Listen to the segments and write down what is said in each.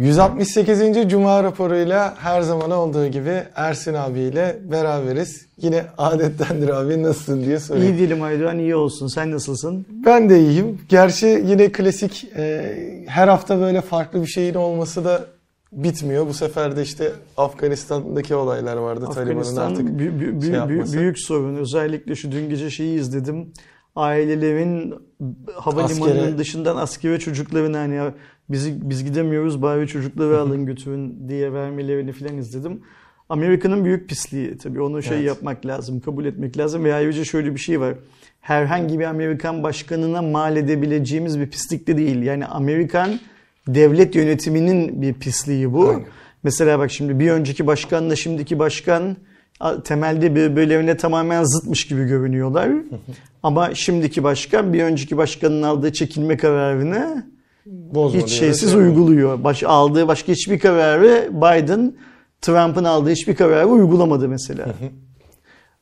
168. Cuma raporuyla her zaman olduğu gibi Ersin abiyle beraberiz. Yine adettendir abi nasılsın diye soruyorum. İyi değilim Aydoğan, iyi olsun. Sen nasılsın? Ben de iyiyim. Gerçi yine klasik e, her hafta böyle farklı bir şeyin olması da bitmiyor. Bu sefer de işte Afganistan'daki olaylar vardı. Taliban'ın Afganistan artık bü- bü- şey yapması. büyük sorun. Özellikle şu dün gece şeyi izledim. Ailelerin havalimanının Askere- dışından askere çocuklarını hani bizi biz gidemiyoruz bari çocukları alın götürün diye vermelerini filan izledim. Amerika'nın büyük pisliği tabii onu şey Evet. yapmak lazım, kabul etmek lazım ve ayrıca şöyle bir şey var. Herhangi bir Amerikan başkanına mal edebileceğimiz bir pislik de değil. Yani Amerikan devlet yönetiminin bir pisliği bu. Aynen. Mesela bak şimdi bir önceki başkanla şimdiki başkan temelde birbirlerine tamamen zıtmış gibi görünüyorlar. Ama şimdiki başkan bir önceki başkanın aldığı çekilme kararını Bozma hiç şeysiz şey uyguluyor. Baş, aldığı başka hiçbir kararı Biden, Trump'ın aldığı hiçbir kararı uygulamadı mesela.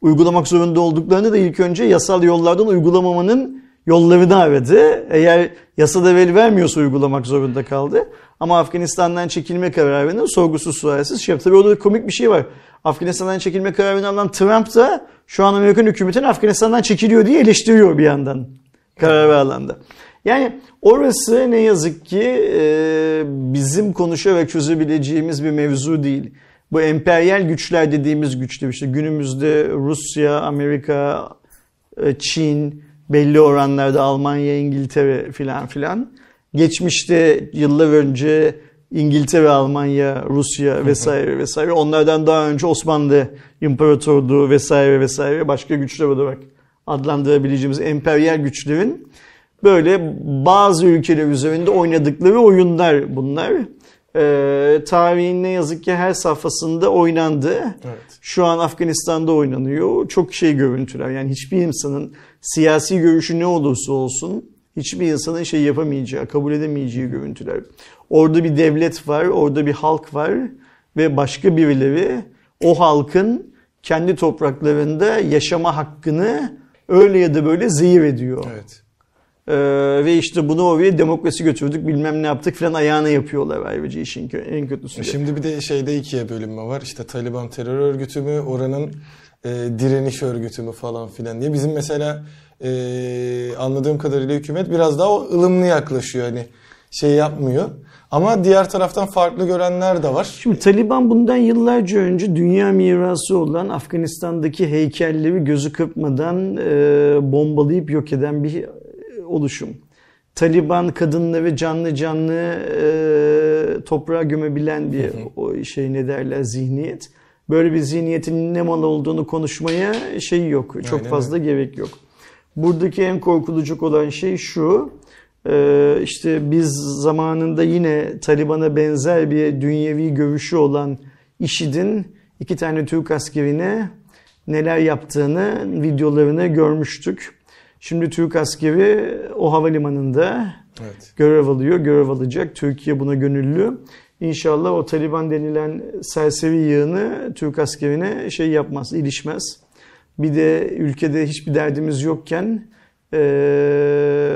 Uygulamak zorunda olduklarını da ilk önce yasal yollardan uygulamamanın yollarını aradı. Eğer yasada el vermiyorsa uygulamak zorunda kaldı. Ama Afganistan'dan çekilme kararını sorgusuz sualsiz şey yaptı. Tabii orada komik bir şey var. Afganistan'dan çekilme kararını alan Trump da şu an Amerikan hükümetinin Afganistan'dan çekiliyor diye eleştiriyor bir yandan kararı alanda. Yani orası ne yazık ki e, bizim konuşarak çözebileceğimiz bir mevzu değil. Bu emperyal güçler dediğimiz güçler işte günümüzde Rusya, Amerika, e, Çin, belli oranlarda Almanya, İngiltere filan filan. Geçmişte yıllar önce İngiltere, Almanya, Rusya vesaire vesaire. Onlardan daha önce Osmanlı İmparatorluğu vesaire vesaire başka güçler olarak adlandırabileceğimiz emperyal güçlerin böyle bazı ülkeler üzerinde oynadıkları oyunlar bunlar. Ee, tarihin ne yazık ki her safhasında oynandı. Evet. Şu an Afganistan'da oynanıyor. Çok şey görüntüler. Yani hiçbir insanın siyasi görüşü ne olursa olsun hiçbir insanın şey yapamayacağı, kabul edemeyeceği görüntüler. Orada bir devlet var, orada bir halk var ve başka birileri o halkın kendi topraklarında yaşama hakkını öyle ya da böyle zehir ediyor. Evet. Ee, ve işte bunu oraya demokrasi götürdük bilmem ne yaptık falan ayağına yapıyorlar ayrıca işin kö- en kötüsü. de. Şimdi bir de şeyde ikiye bölünme var. İşte Taliban terör örgütü mü, oranın e, direniş örgütü mü falan filan diye. Bizim mesela e, anladığım kadarıyla hükümet biraz daha o ılımlı yaklaşıyor. Hani şey yapmıyor. Ama diğer taraftan farklı görenler de var. Şimdi Taliban bundan yıllarca önce dünya mirası olan Afganistan'daki heykelleri gözü kırpmadan e, bombalayıp yok eden bir e, oluşum. Taliban kadınları canlı canlı e, toprağa gömebilen bir o şey ne derler zihniyet. Böyle bir zihniyetin ne mal olduğunu konuşmaya şey yok. Çok Aynen fazla gerek yok. Buradaki en korkulacak olan şey şu. e, işte biz zamanında yine Taliban'a benzer bir dünyevi görüşü olan IŞİD'in iki tane Türk askerine neler yaptığını videolarını görmüştük. Şimdi Türk askeri o havalimanında Evet. görev alıyor, görev alacak. Türkiye buna gönüllü. İnşallah o Taliban denilen serseri yığını Türk askerine şey yapmaz, ilişmez. Bir de ülkede hiçbir derdimiz yokken eee,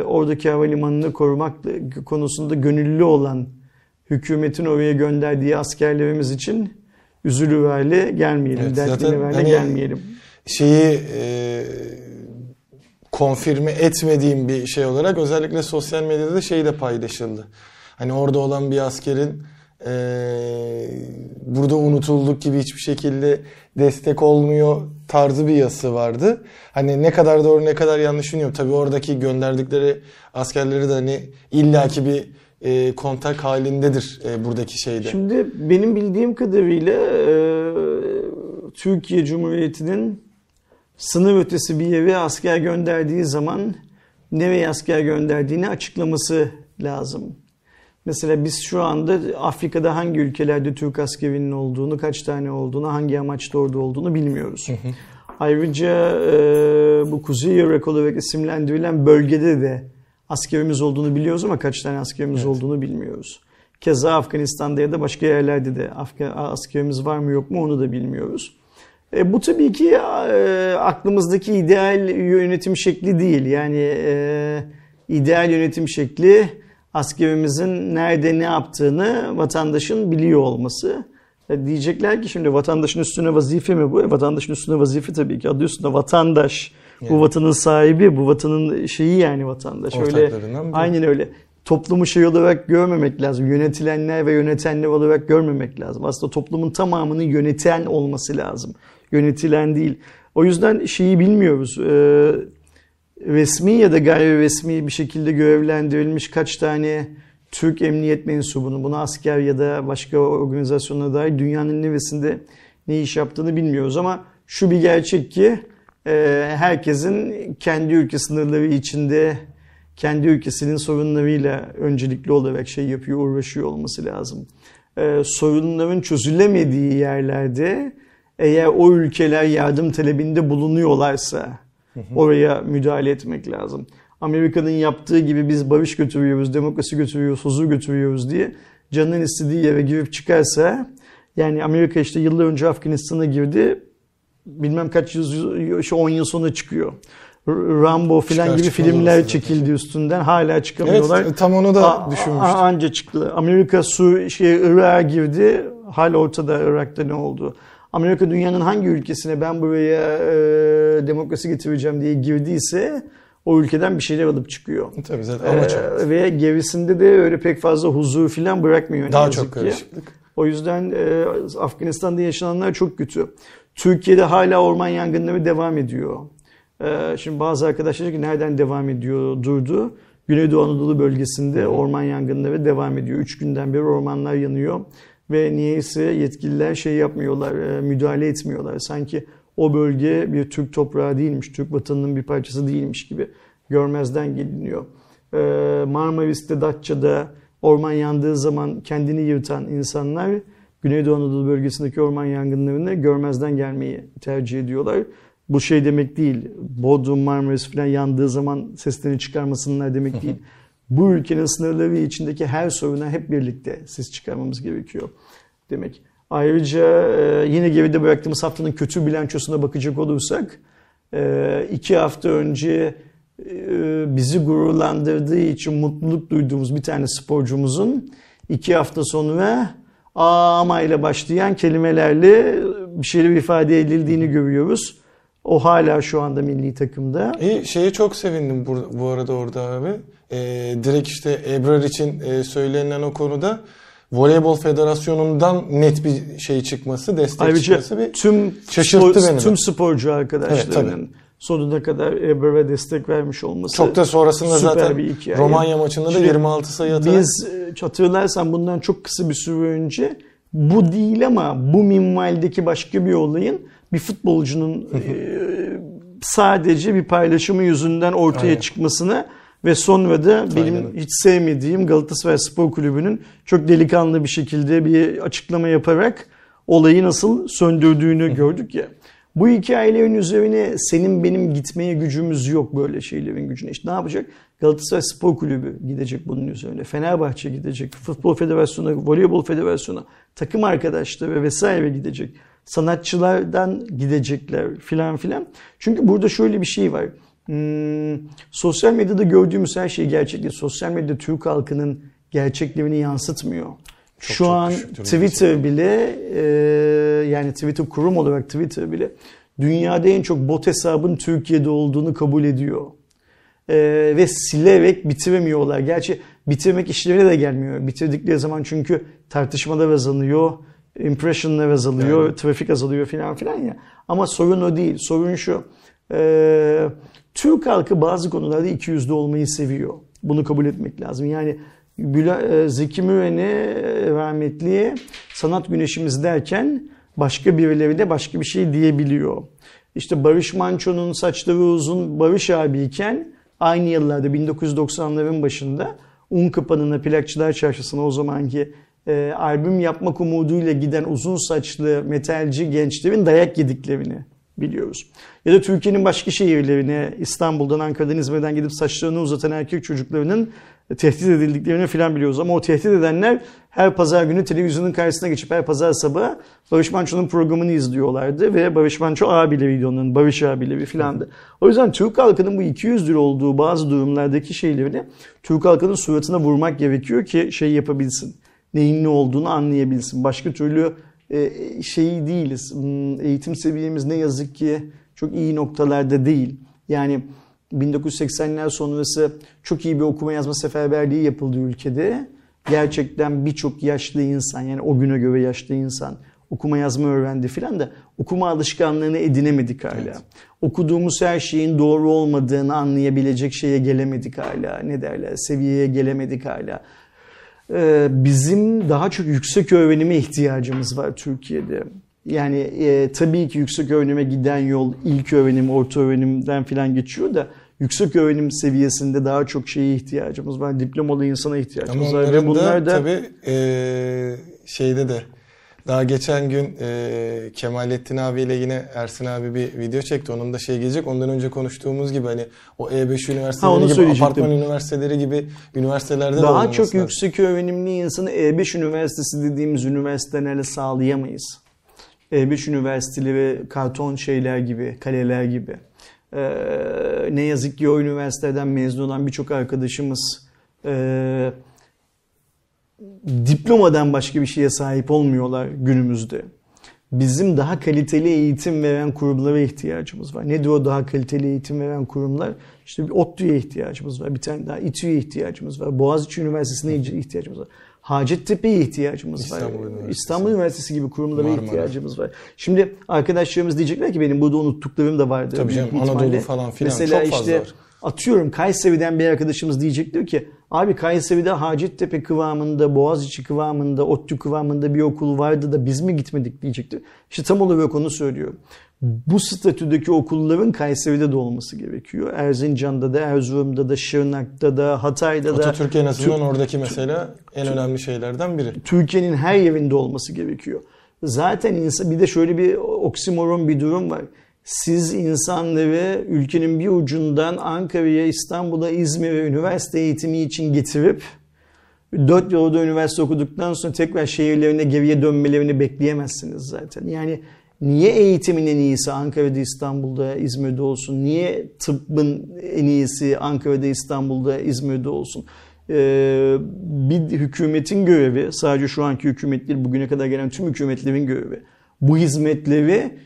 oradaki havalimanını korumak konusunda gönüllü olan hükümetin oraya gönderdiği askerlerimiz için üzülür hale gelmeyelim, Evet, dertli hani- gelmeyelim. şeyi e, konfirme etmediğim bir şey olarak özellikle sosyal medyada da şey de paylaşıldı. Hani orada olan bir askerin e, burada unutulduk gibi hiçbir şekilde destek olmuyor tarzı bir yazısı vardı. Hani ne kadar doğru ne kadar yanlış bilmiyorum. Tabii oradaki gönderdikleri askerleri de hani illaki bir e, kontak halindedir e, buradaki şeyde. Şimdi benim bildiğim kadarıyla e, Türkiye Cumhuriyeti'nin sınır ötesi bir yere asker gönderdiği zaman nereye asker gönderdiğini açıklaması lazım. Mesela biz şu anda Afrika'da hangi ülkelerde Türk askerinin olduğunu, kaç tane olduğunu, hangi amaçta orada olduğunu bilmiyoruz. Ayrıca e, bu Kuzey Irak olarak isimlendirilen bölgede de askerimiz olduğunu biliyoruz ama kaç tane askerimiz Evet. olduğunu bilmiyoruz. Keza Afganistan'da ya da başka yerlerde de Afga- askerimiz var mı yok mu onu da bilmiyoruz. E, bu tabii ki e, aklımızdaki ideal yönetim şekli değil. Yani e, ideal yönetim şekli askerimizin nerede ne yaptığını vatandaşın biliyor olması. E, diyecekler ki şimdi vatandaşın üstüne vazife mi bu? E, vatandaşın üstüne vazife tabii ki adı üstünde vatandaş. Bu Yani. vatanın sahibi, bu vatanın şeyi yani vatandaş. Öyle aynen öyle. Toplumu şey olarak görmemek lazım. Yönetilenler ve yönetenler olarak görmemek lazım. Aslında toplumun tamamını yöneten olması lazım. Yönetilen değil. O yüzden şeyi bilmiyoruz. Ee, resmi ya da gayri resmi bir şekilde görevlendirilmiş kaç tane Türk emniyet mensubunu, buna asker ya da başka organizasyonlara dair dünyanın neresinde ne iş yaptığını bilmiyoruz ama şu bir gerçek ki e, herkesin kendi ülke sınırları içinde kendi ülkesinin sorunlarıyla öncelikli olarak şey yapıyor, uğraşıyor olması lazım. E, sorunların çözülemediği yerlerde eğer o ülkeler yardım talebinde bulunuyorlarsa oraya müdahale etmek lazım. Amerika'nın yaptığı gibi biz barış götürüyoruz, demokrasi götürüyoruz, huzur götürüyoruz diye canının istediği yere girip çıkarsa yani Amerika işte yıllar önce Afganistan'a girdi bilmem kaç yüz, işte 10 yıl sonra çıkıyor. Rambo filan Çıkar gibi filmler çekildi üstünden hala çıkamıyorlar. Evet tam onu da A- düşünmüştüm. Anca çıktı. Amerika su şey Irak'a girdi. Hala ortada Irak'ta ne oldu? Amerika dünyanın hangi ülkesine ben buraya e, demokrasi getireceğim diye girdiyse o ülkeden bir şeyler alıp çıkıyor. Tabii zaten amaç o. Ee, ve gerisinde de öyle pek fazla huzur filan bırakmıyor. Daha çok ki. karışıklık. O yüzden e, Afganistan'da yaşananlar çok kötü. Türkiye'de hala orman yangınları devam ediyor. E, şimdi bazı arkadaşlar ki nereden devam ediyor durdu. Güneydoğu Anadolu bölgesinde orman yangınları devam ediyor. Üç günden beri ormanlar yanıyor. Ve niyeyse yetkililer şey yapmıyorlar, e, müdahale etmiyorlar. Sanki o bölge bir Türk toprağı değilmiş, Türk vatanının bir parçası değilmiş gibi görmezden geliniyor. E, Marmaris'te, Datça'da orman yandığı zaman kendini yırtan insanlar Güneydoğu Anadolu bölgesindeki orman yangınlarını görmezden gelmeyi tercih ediyorlar. Bu şey demek değil. Bodrum, Marmaris falan yandığı zaman seslerini çıkarmasınlar demek değil. Bu ülkenin sınırları içindeki her soruna hep birlikte ses çıkarmamız gerekiyor demek. Ayrıca e, yine geride bıraktığımız haftanın kötü bilançosuna bakacak olursak e, iki hafta önce e, bizi gururlandırdığı için mutluluk duyduğumuz bir tane sporcumuzun iki hafta sonra ama ile başlayan kelimelerle bir şeyler ifade edildiğini görüyoruz. O hala şu anda milli takımda. İyi şeye çok sevindim bu, bu arada orada abi. Ee, direkt işte Ebrar için e, söylenilen o konuda Voleybol Federasyonu'ndan net bir şey çıkması, destek Ayrıca çıkması bir tüm şaşırttı spor- beni tüm sporcu arkadaşlarının Evet, sonuna kadar Ebrar'a destek vermiş olması çok da sonrasında zaten bir hikaye. Romanya maçında da Şimdi 26 sayı atarak Biz e, hatırlarsan bundan çok kısa bir süre önce bu değil ama bu minvaldeki başka bir olayın bir futbolcunun e, sadece bir paylaşımı yüzünden ortaya Aynen. çıkmasına ve sonra da benim Aynen. hiç sevmediğim Galatasaray Spor Kulübü'nün çok delikanlı bir şekilde bir açıklama yaparak olayı nasıl söndürdüğünü gördük ya. Bu hikayelerin üzerine senin benim gitmeye gücümüz yok böyle şeylerin gücüne. İşte ne yapacak? Galatasaray Spor Kulübü gidecek bunun üzerine. Fenerbahçe gidecek. Futbol Federasyonu, Voleybol Federasyonu, takım arkadaşları vesaire gidecek. Sanatçılardan gidecekler filan filan. Çünkü burada şöyle bir şey var. Hmm, sosyal medyada gördüğümüz her şey gerçek değil. Sosyal medya Türk halkının gerçeklerini yansıtmıyor. Şu çok an Twitter bile e, yani Twitter kurum olarak Twitter bile dünyada en çok bot hesabın Türkiye'de olduğunu kabul ediyor. E, ve silerek bitiremiyorlar. Gerçi bitirmek işlerine de gelmiyor. Bitirdikleri zaman çünkü tartışmalar azalıyor, impressionlar azalıyor, Evet. trafik azalıyor filan filan ya. Ama sorun o değil. Sorun şu. E, Türk halkı bazı konularda iki yüzlü olmayı seviyor. Bunu kabul etmek lazım. Yani e, Zeki Müren'e rahmetliye sanat güneşimiz derken başka birileri de başka bir şey diyebiliyor. İşte Barış Manço'nun saçları uzun Barış abiyken aynı yıllarda 1990'ların başında Unkapanı'na plakçılar çarşısına o zamanki e, albüm yapmak umuduyla giden uzun saçlı metalci gençlerin dayak yediklerini biliyoruz. Ya da Türkiye'nin başka şehirlerine İstanbul'dan, Ankara'dan, İzmir'den gidip saçlarını uzatan erkek çocuklarının tehdit edildiklerini falan biliyoruz. Ama o tehdit edenler her pazar günü televizyonun karşısına geçip her pazar sabahı Barış Manço'nun programını izliyorlardı. Ve Barış Manço abiyle videonun, Barış abiyle bir filandı. O yüzden Türk halkının bu 200 lira olduğu bazı durumlardaki şeylerini Türk halkının suratına vurmak gerekiyor ki şey yapabilsin. Neyin ne olduğunu anlayabilsin. Başka türlü e, şey değiliz. Hmm, eğitim seviyemiz ne yazık ki çok iyi noktalarda değil. Yani 1980'ler sonrası çok iyi bir okuma yazma seferberliği yapıldı ülkede. Gerçekten birçok yaşlı insan yani o güne göre yaşlı insan okuma yazma öğrendi filan da okuma alışkanlığını edinemedik hala. Evet. Okuduğumuz her şeyin doğru olmadığını anlayabilecek şeye gelemedik hala. Ne derler? Seviyeye gelemedik hala. Ee, bizim daha çok yüksek öğrenime ihtiyacımız var Türkiye'de. Yani e, tabii ki yüksek öğrenime giden yol ilk öğrenim, orta öğrenimden filan geçiyor da yüksek öğrenim seviyesinde daha çok şeye ihtiyacımız var. Diplomalı insana ihtiyacımız Ama var. Ve bunlar da, da tabii e, şeyde de daha geçen gün e, Kemalettin abiyle yine Ersin abi bir video çekti. Onun da şey gelecek. Ondan önce konuştuğumuz gibi hani o E5 üniversiteleri ha, gibi, apartman üniversiteleri gibi üniversitelerde daha de çok lazım. yüksek öğrenimli insanı E5 üniversitesi dediğimiz üniversitelerle sağlayamayız. E5 üniversiteleri karton şeyler gibi, kaleler gibi. Ee, ne yazık ki o üniversiteden mezun olan birçok arkadaşımız e, diplomadan başka bir şeye sahip olmuyorlar günümüzde. Bizim daha kaliteli eğitim veren kurumlara ihtiyacımız var. Nedir o daha kaliteli eğitim veren kurumlar? İşte bir ODTÜ'ye ihtiyacımız var. Bir tane daha İTÜ'ye ihtiyacımız var. Boğaziçi Üniversitesi'ne ihtiyacımız var. Hacettepe'ye ihtiyacımız İstanbul var. Üniversitesi. İstanbul Üniversitesi gibi kurumlara Marmara. ihtiyacımız var. Şimdi arkadaşlarımız diyecekler ki benim burada unuttuklarım da vardı. Tabii canım Anadolu falan filan Mesela çok fazla işte, var. Atıyorum Kayseri'den bir arkadaşımız diyecektir ki abi Kayseri'de Hacettepe kıvamında, Boğaziçi kıvamında, ODTÜ kıvamında bir okul vardı da biz mi gitmedik diyecektir. İşte tam olarak onu söylüyorum. Bu statüdeki okulların Kayseri'de de olması gerekiyor. Erzincan'da da, Erzurum'da da, Şırnak'ta da, Hatay'da da. Atatürk en azından oradaki mesela en önemli şeylerden biri. Türkiye'nin her yerinde olması gerekiyor. Zaten insan bir de şöyle bir oksimoron bir durum var siz insanları ülkenin bir ucundan Ankara'ya, İstanbul'a, İzmir'e üniversite eğitimi için getirip 4 yılda üniversite okuduktan sonra tekrar şehirlerine geriye dönmelerini bekleyemezsiniz zaten. Yani niye eğitimin en iyisi Ankara'da, İstanbul'da, İzmir'de olsun? Niye tıbbın en iyisi Ankara'da, İstanbul'da, İzmir'de olsun? Ee, bir hükümetin görevi, sadece şu anki hükümet değil, bugüne kadar gelen tüm hükümetlerin görevi. Bu hizmetleri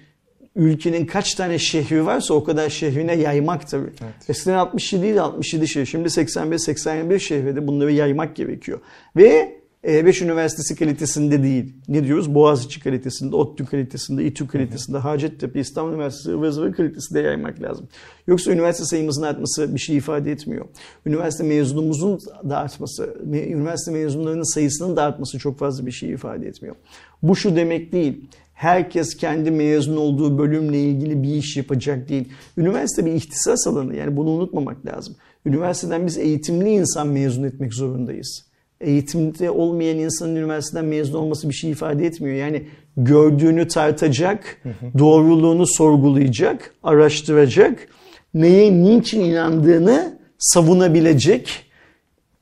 ülkenin kaç tane şehri varsa o kadar şehrine yaymak tabii. Evet. Eskiden 67 değil 67 şehir. Şimdi 85-81 şehirde bunları yaymak gerekiyor. Ve E5 Üniversitesi kalitesinde değil. Ne diyoruz? Boğaziçi kalitesinde, ODTÜ kalitesinde, İTÜ kalitesinde, Hacettepe, İstanbul Üniversitesi, zıvır kalitesinde yaymak lazım. Yoksa üniversite sayımızın artması bir şey ifade etmiyor. Üniversite mezunumuzun da artması, üniversite mezunlarının sayısının da artması çok fazla bir şey ifade etmiyor. Bu şu demek değil herkes kendi mezun olduğu bölümle ilgili bir iş yapacak değil. Üniversite bir ihtisas alanı yani bunu unutmamak lazım. Üniversiteden biz eğitimli insan mezun etmek zorundayız. Eğitimde olmayan insanın üniversiteden mezun olması bir şey ifade etmiyor. Yani gördüğünü tartacak, doğruluğunu sorgulayacak, araştıracak, neye niçin inandığını savunabilecek,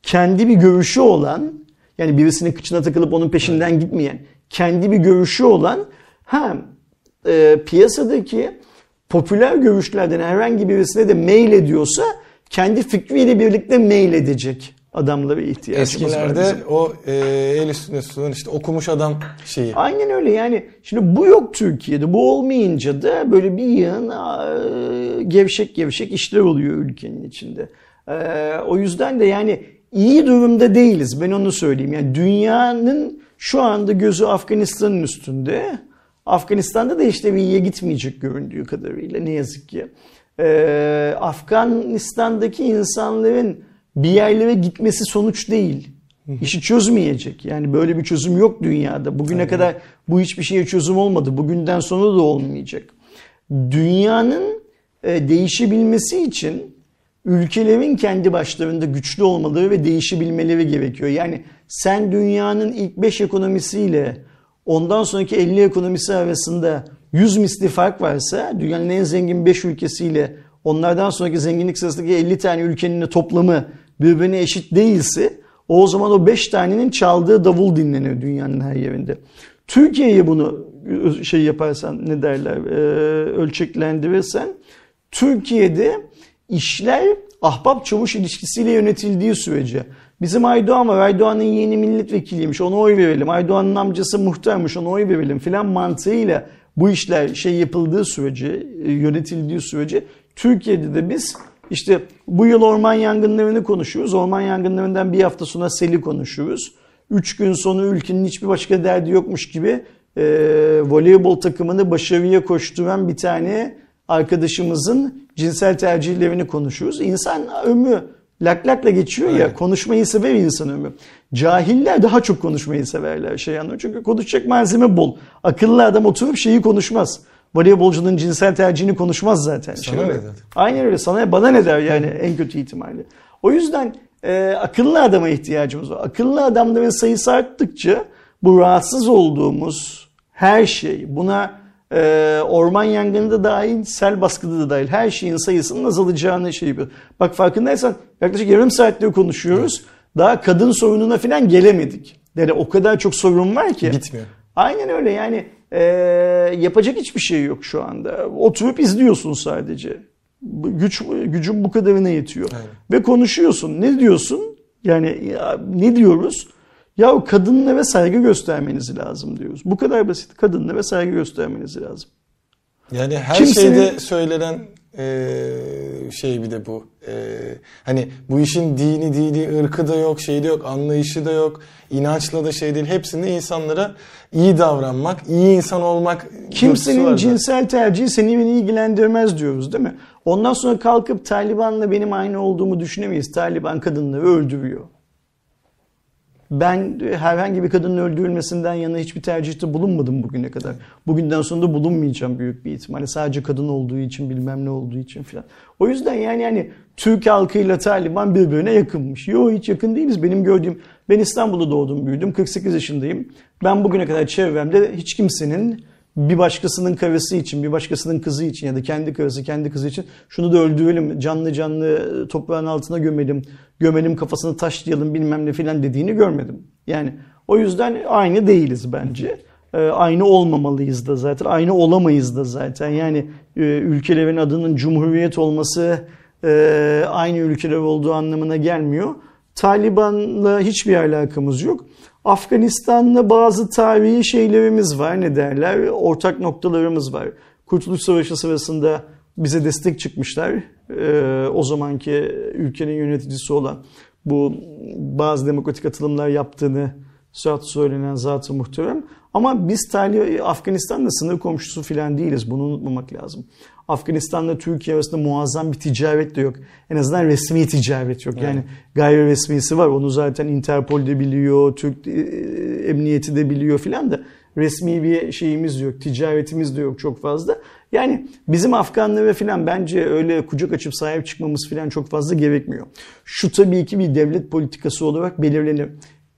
kendi bir görüşü olan, yani birisinin kıçına takılıp onun peşinden gitmeyen, kendi bir görüşü olan Ha e, piyasadaki popüler görüşlerden herhangi birisine de mail ediyorsa kendi fikriyle birlikte mail edecek adamlara ihtiyacımız Eskilerde var. Eskilerde o e, el üstüne tutulan işte okumuş adam şeyi. Aynen öyle yani. Şimdi bu yok Türkiye'de. Bu olmayınca da böyle bir yığın e, gevşek gevşek işler oluyor ülkenin içinde. E, o yüzden de yani iyi durumda değiliz. Ben onu söyleyeyim. Yani dünyanın şu anda gözü Afganistan'ın üstünde. Afganistan'da da işte bir iyiye gitmeyecek göründüğü kadarıyla ne yazık ki. Ee, Afganistan'daki insanların bir yerlere gitmesi sonuç değil. İşi çözmeyecek. Yani böyle bir çözüm yok dünyada. Bugüne Tabii. kadar bu hiçbir şeye çözüm olmadı. Bugünden sonra da olmayacak. Dünyanın e, değişebilmesi için ülkelerin kendi başlarında güçlü olmaları ve değişebilmeleri gerekiyor. Yani sen dünyanın ilk 5 ekonomisiyle ondan sonraki 50 ekonomisi arasında 100 misli fark varsa dünyanın en zengin 5 ülkesiyle onlardan sonraki zenginlik sırasındaki 50 tane ülkenin toplamı birbirine eşit değilse o zaman o 5 tanenin çaldığı davul dinlenir dünyanın her yerinde. Türkiye'ye bunu şey yaparsan ne derler e, ölçeklendirirsen Türkiye'de işler ahbap çavuş ilişkisiyle yönetildiği sürece bizim Aydoğan var Aydoğan'ın yeni milletvekiliymiş ona oy verelim Aydoğan'ın amcası muhtarmış ona oy verelim filan mantığıyla bu işler şey yapıldığı sürece e, yönetildiği sürece Türkiye'de de biz işte bu yıl orman yangınlarını konuşuyoruz. Orman yangınlarından bir hafta sonra seli konuşuyoruz. Üç gün sonra ülkenin hiçbir başka derdi yokmuş gibi e, voleybol takımını başarıya koşturan bir tane arkadaşımızın cinsel tercihlerini konuşuyoruz. İnsan ömrü lak lakla geçiyor ya evet. konuşmayı sever insan ömrü. Cahiller daha çok konuşmayı severler şey anlıyor. Çünkü konuşacak malzeme bol. Akıllı adam oturup şeyi konuşmaz. Voleybolcunun cinsel tercihini konuşmaz zaten. Sana şey, ne der? Aynen öyle. Sana bana ne der yani en kötü ihtimalle. O yüzden e, akıllı adama ihtiyacımız var. Akıllı adamların sayısı arttıkça bu rahatsız olduğumuz her şey buna e, orman yangını da dahil, sel baskıda da dahil her şeyin sayısının azalacağını şey yapıyor. Bak farkındaysan yaklaşık yarım saattir konuşuyoruz. Evet. Daha kadın sorununa falan gelemedik. Yani o kadar çok sorun var ki. Bitmiyor. Aynen öyle yani e, yapacak hiçbir şey yok şu anda. Oturup izliyorsun sadece. Güç gücün bu kadarına yetiyor. Aynen. Ve konuşuyorsun. Ne diyorsun? Yani ya, ne diyoruz? Ya kadınlara saygı göstermeniz lazım diyoruz. Bu kadar basit. Kadınlara saygı göstermeniz lazım. Yani her Kimsenin... şeyde söylenen e, şey bir de bu. E, hani bu işin dini, dini, ırkı da yok, şey de yok, anlayışı da yok, inançla da şey değil. Hepsinde insanlara iyi davranmak, iyi insan olmak. Kimsenin cinsel tercihi seni beni ilgilendirmez diyoruz değil mi? Ondan sonra kalkıp Taliban'la benim aynı olduğumu düşünemeyiz. Taliban kadınları öldürüyor. Ben herhangi bir kadının öldürülmesinden yana hiçbir tercihte bulunmadım bugüne kadar. Bugünden sonra da bulunmayacağım büyük bir ihtimalle. Sadece kadın olduğu için bilmem ne olduğu için falan. O yüzden yani yani Türk halkıyla Taliban birbirine yakınmış. Yok hiç yakın değiliz. Benim gördüğüm ben İstanbul'da doğdum büyüdüm. 48 yaşındayım. Ben bugüne kadar çevremde hiç kimsenin bir başkasının karısı için, bir başkasının kızı için ya da kendi karısı, kendi kızı için şunu da öldürelim, canlı canlı toprağın altına gömelim, gömelim kafasını taşlayalım bilmem ne filan dediğini görmedim. Yani o yüzden aynı değiliz bence. Ee, aynı olmamalıyız da zaten. Aynı olamayız da zaten. Yani e, ülkelerin adının cumhuriyet olması e, aynı ülkeler olduğu anlamına gelmiyor. Taliban'la hiçbir alakamız yok. Afganistan'la bazı tarihi şeylerimiz var ne derler ortak noktalarımız var. Kurtuluş Savaşı sırasında bize destek çıkmışlar. Ee, o zamanki ülkenin yöneticisi olan bu bazı demokratik atılımlar yaptığını zat söylenen zatı muhterem. Ama biz Tali Afganistan'da sınır komşusu falan değiliz. Bunu unutmamak lazım. Afganistan'la Türkiye arasında muazzam bir ticaret de yok. En azından resmi ticaret yok. Yani evet. gayri resmisi var. Onu zaten Interpol de biliyor, Türk e, Emniyeti de biliyor filan da resmi bir şeyimiz yok. Ticaretimiz de yok çok fazla. Yani bizim Afganlara filan bence öyle kucak açıp sahip çıkmamız filan çok fazla gerekmiyor. Şu tabii ki bir devlet politikası olarak belirlenir.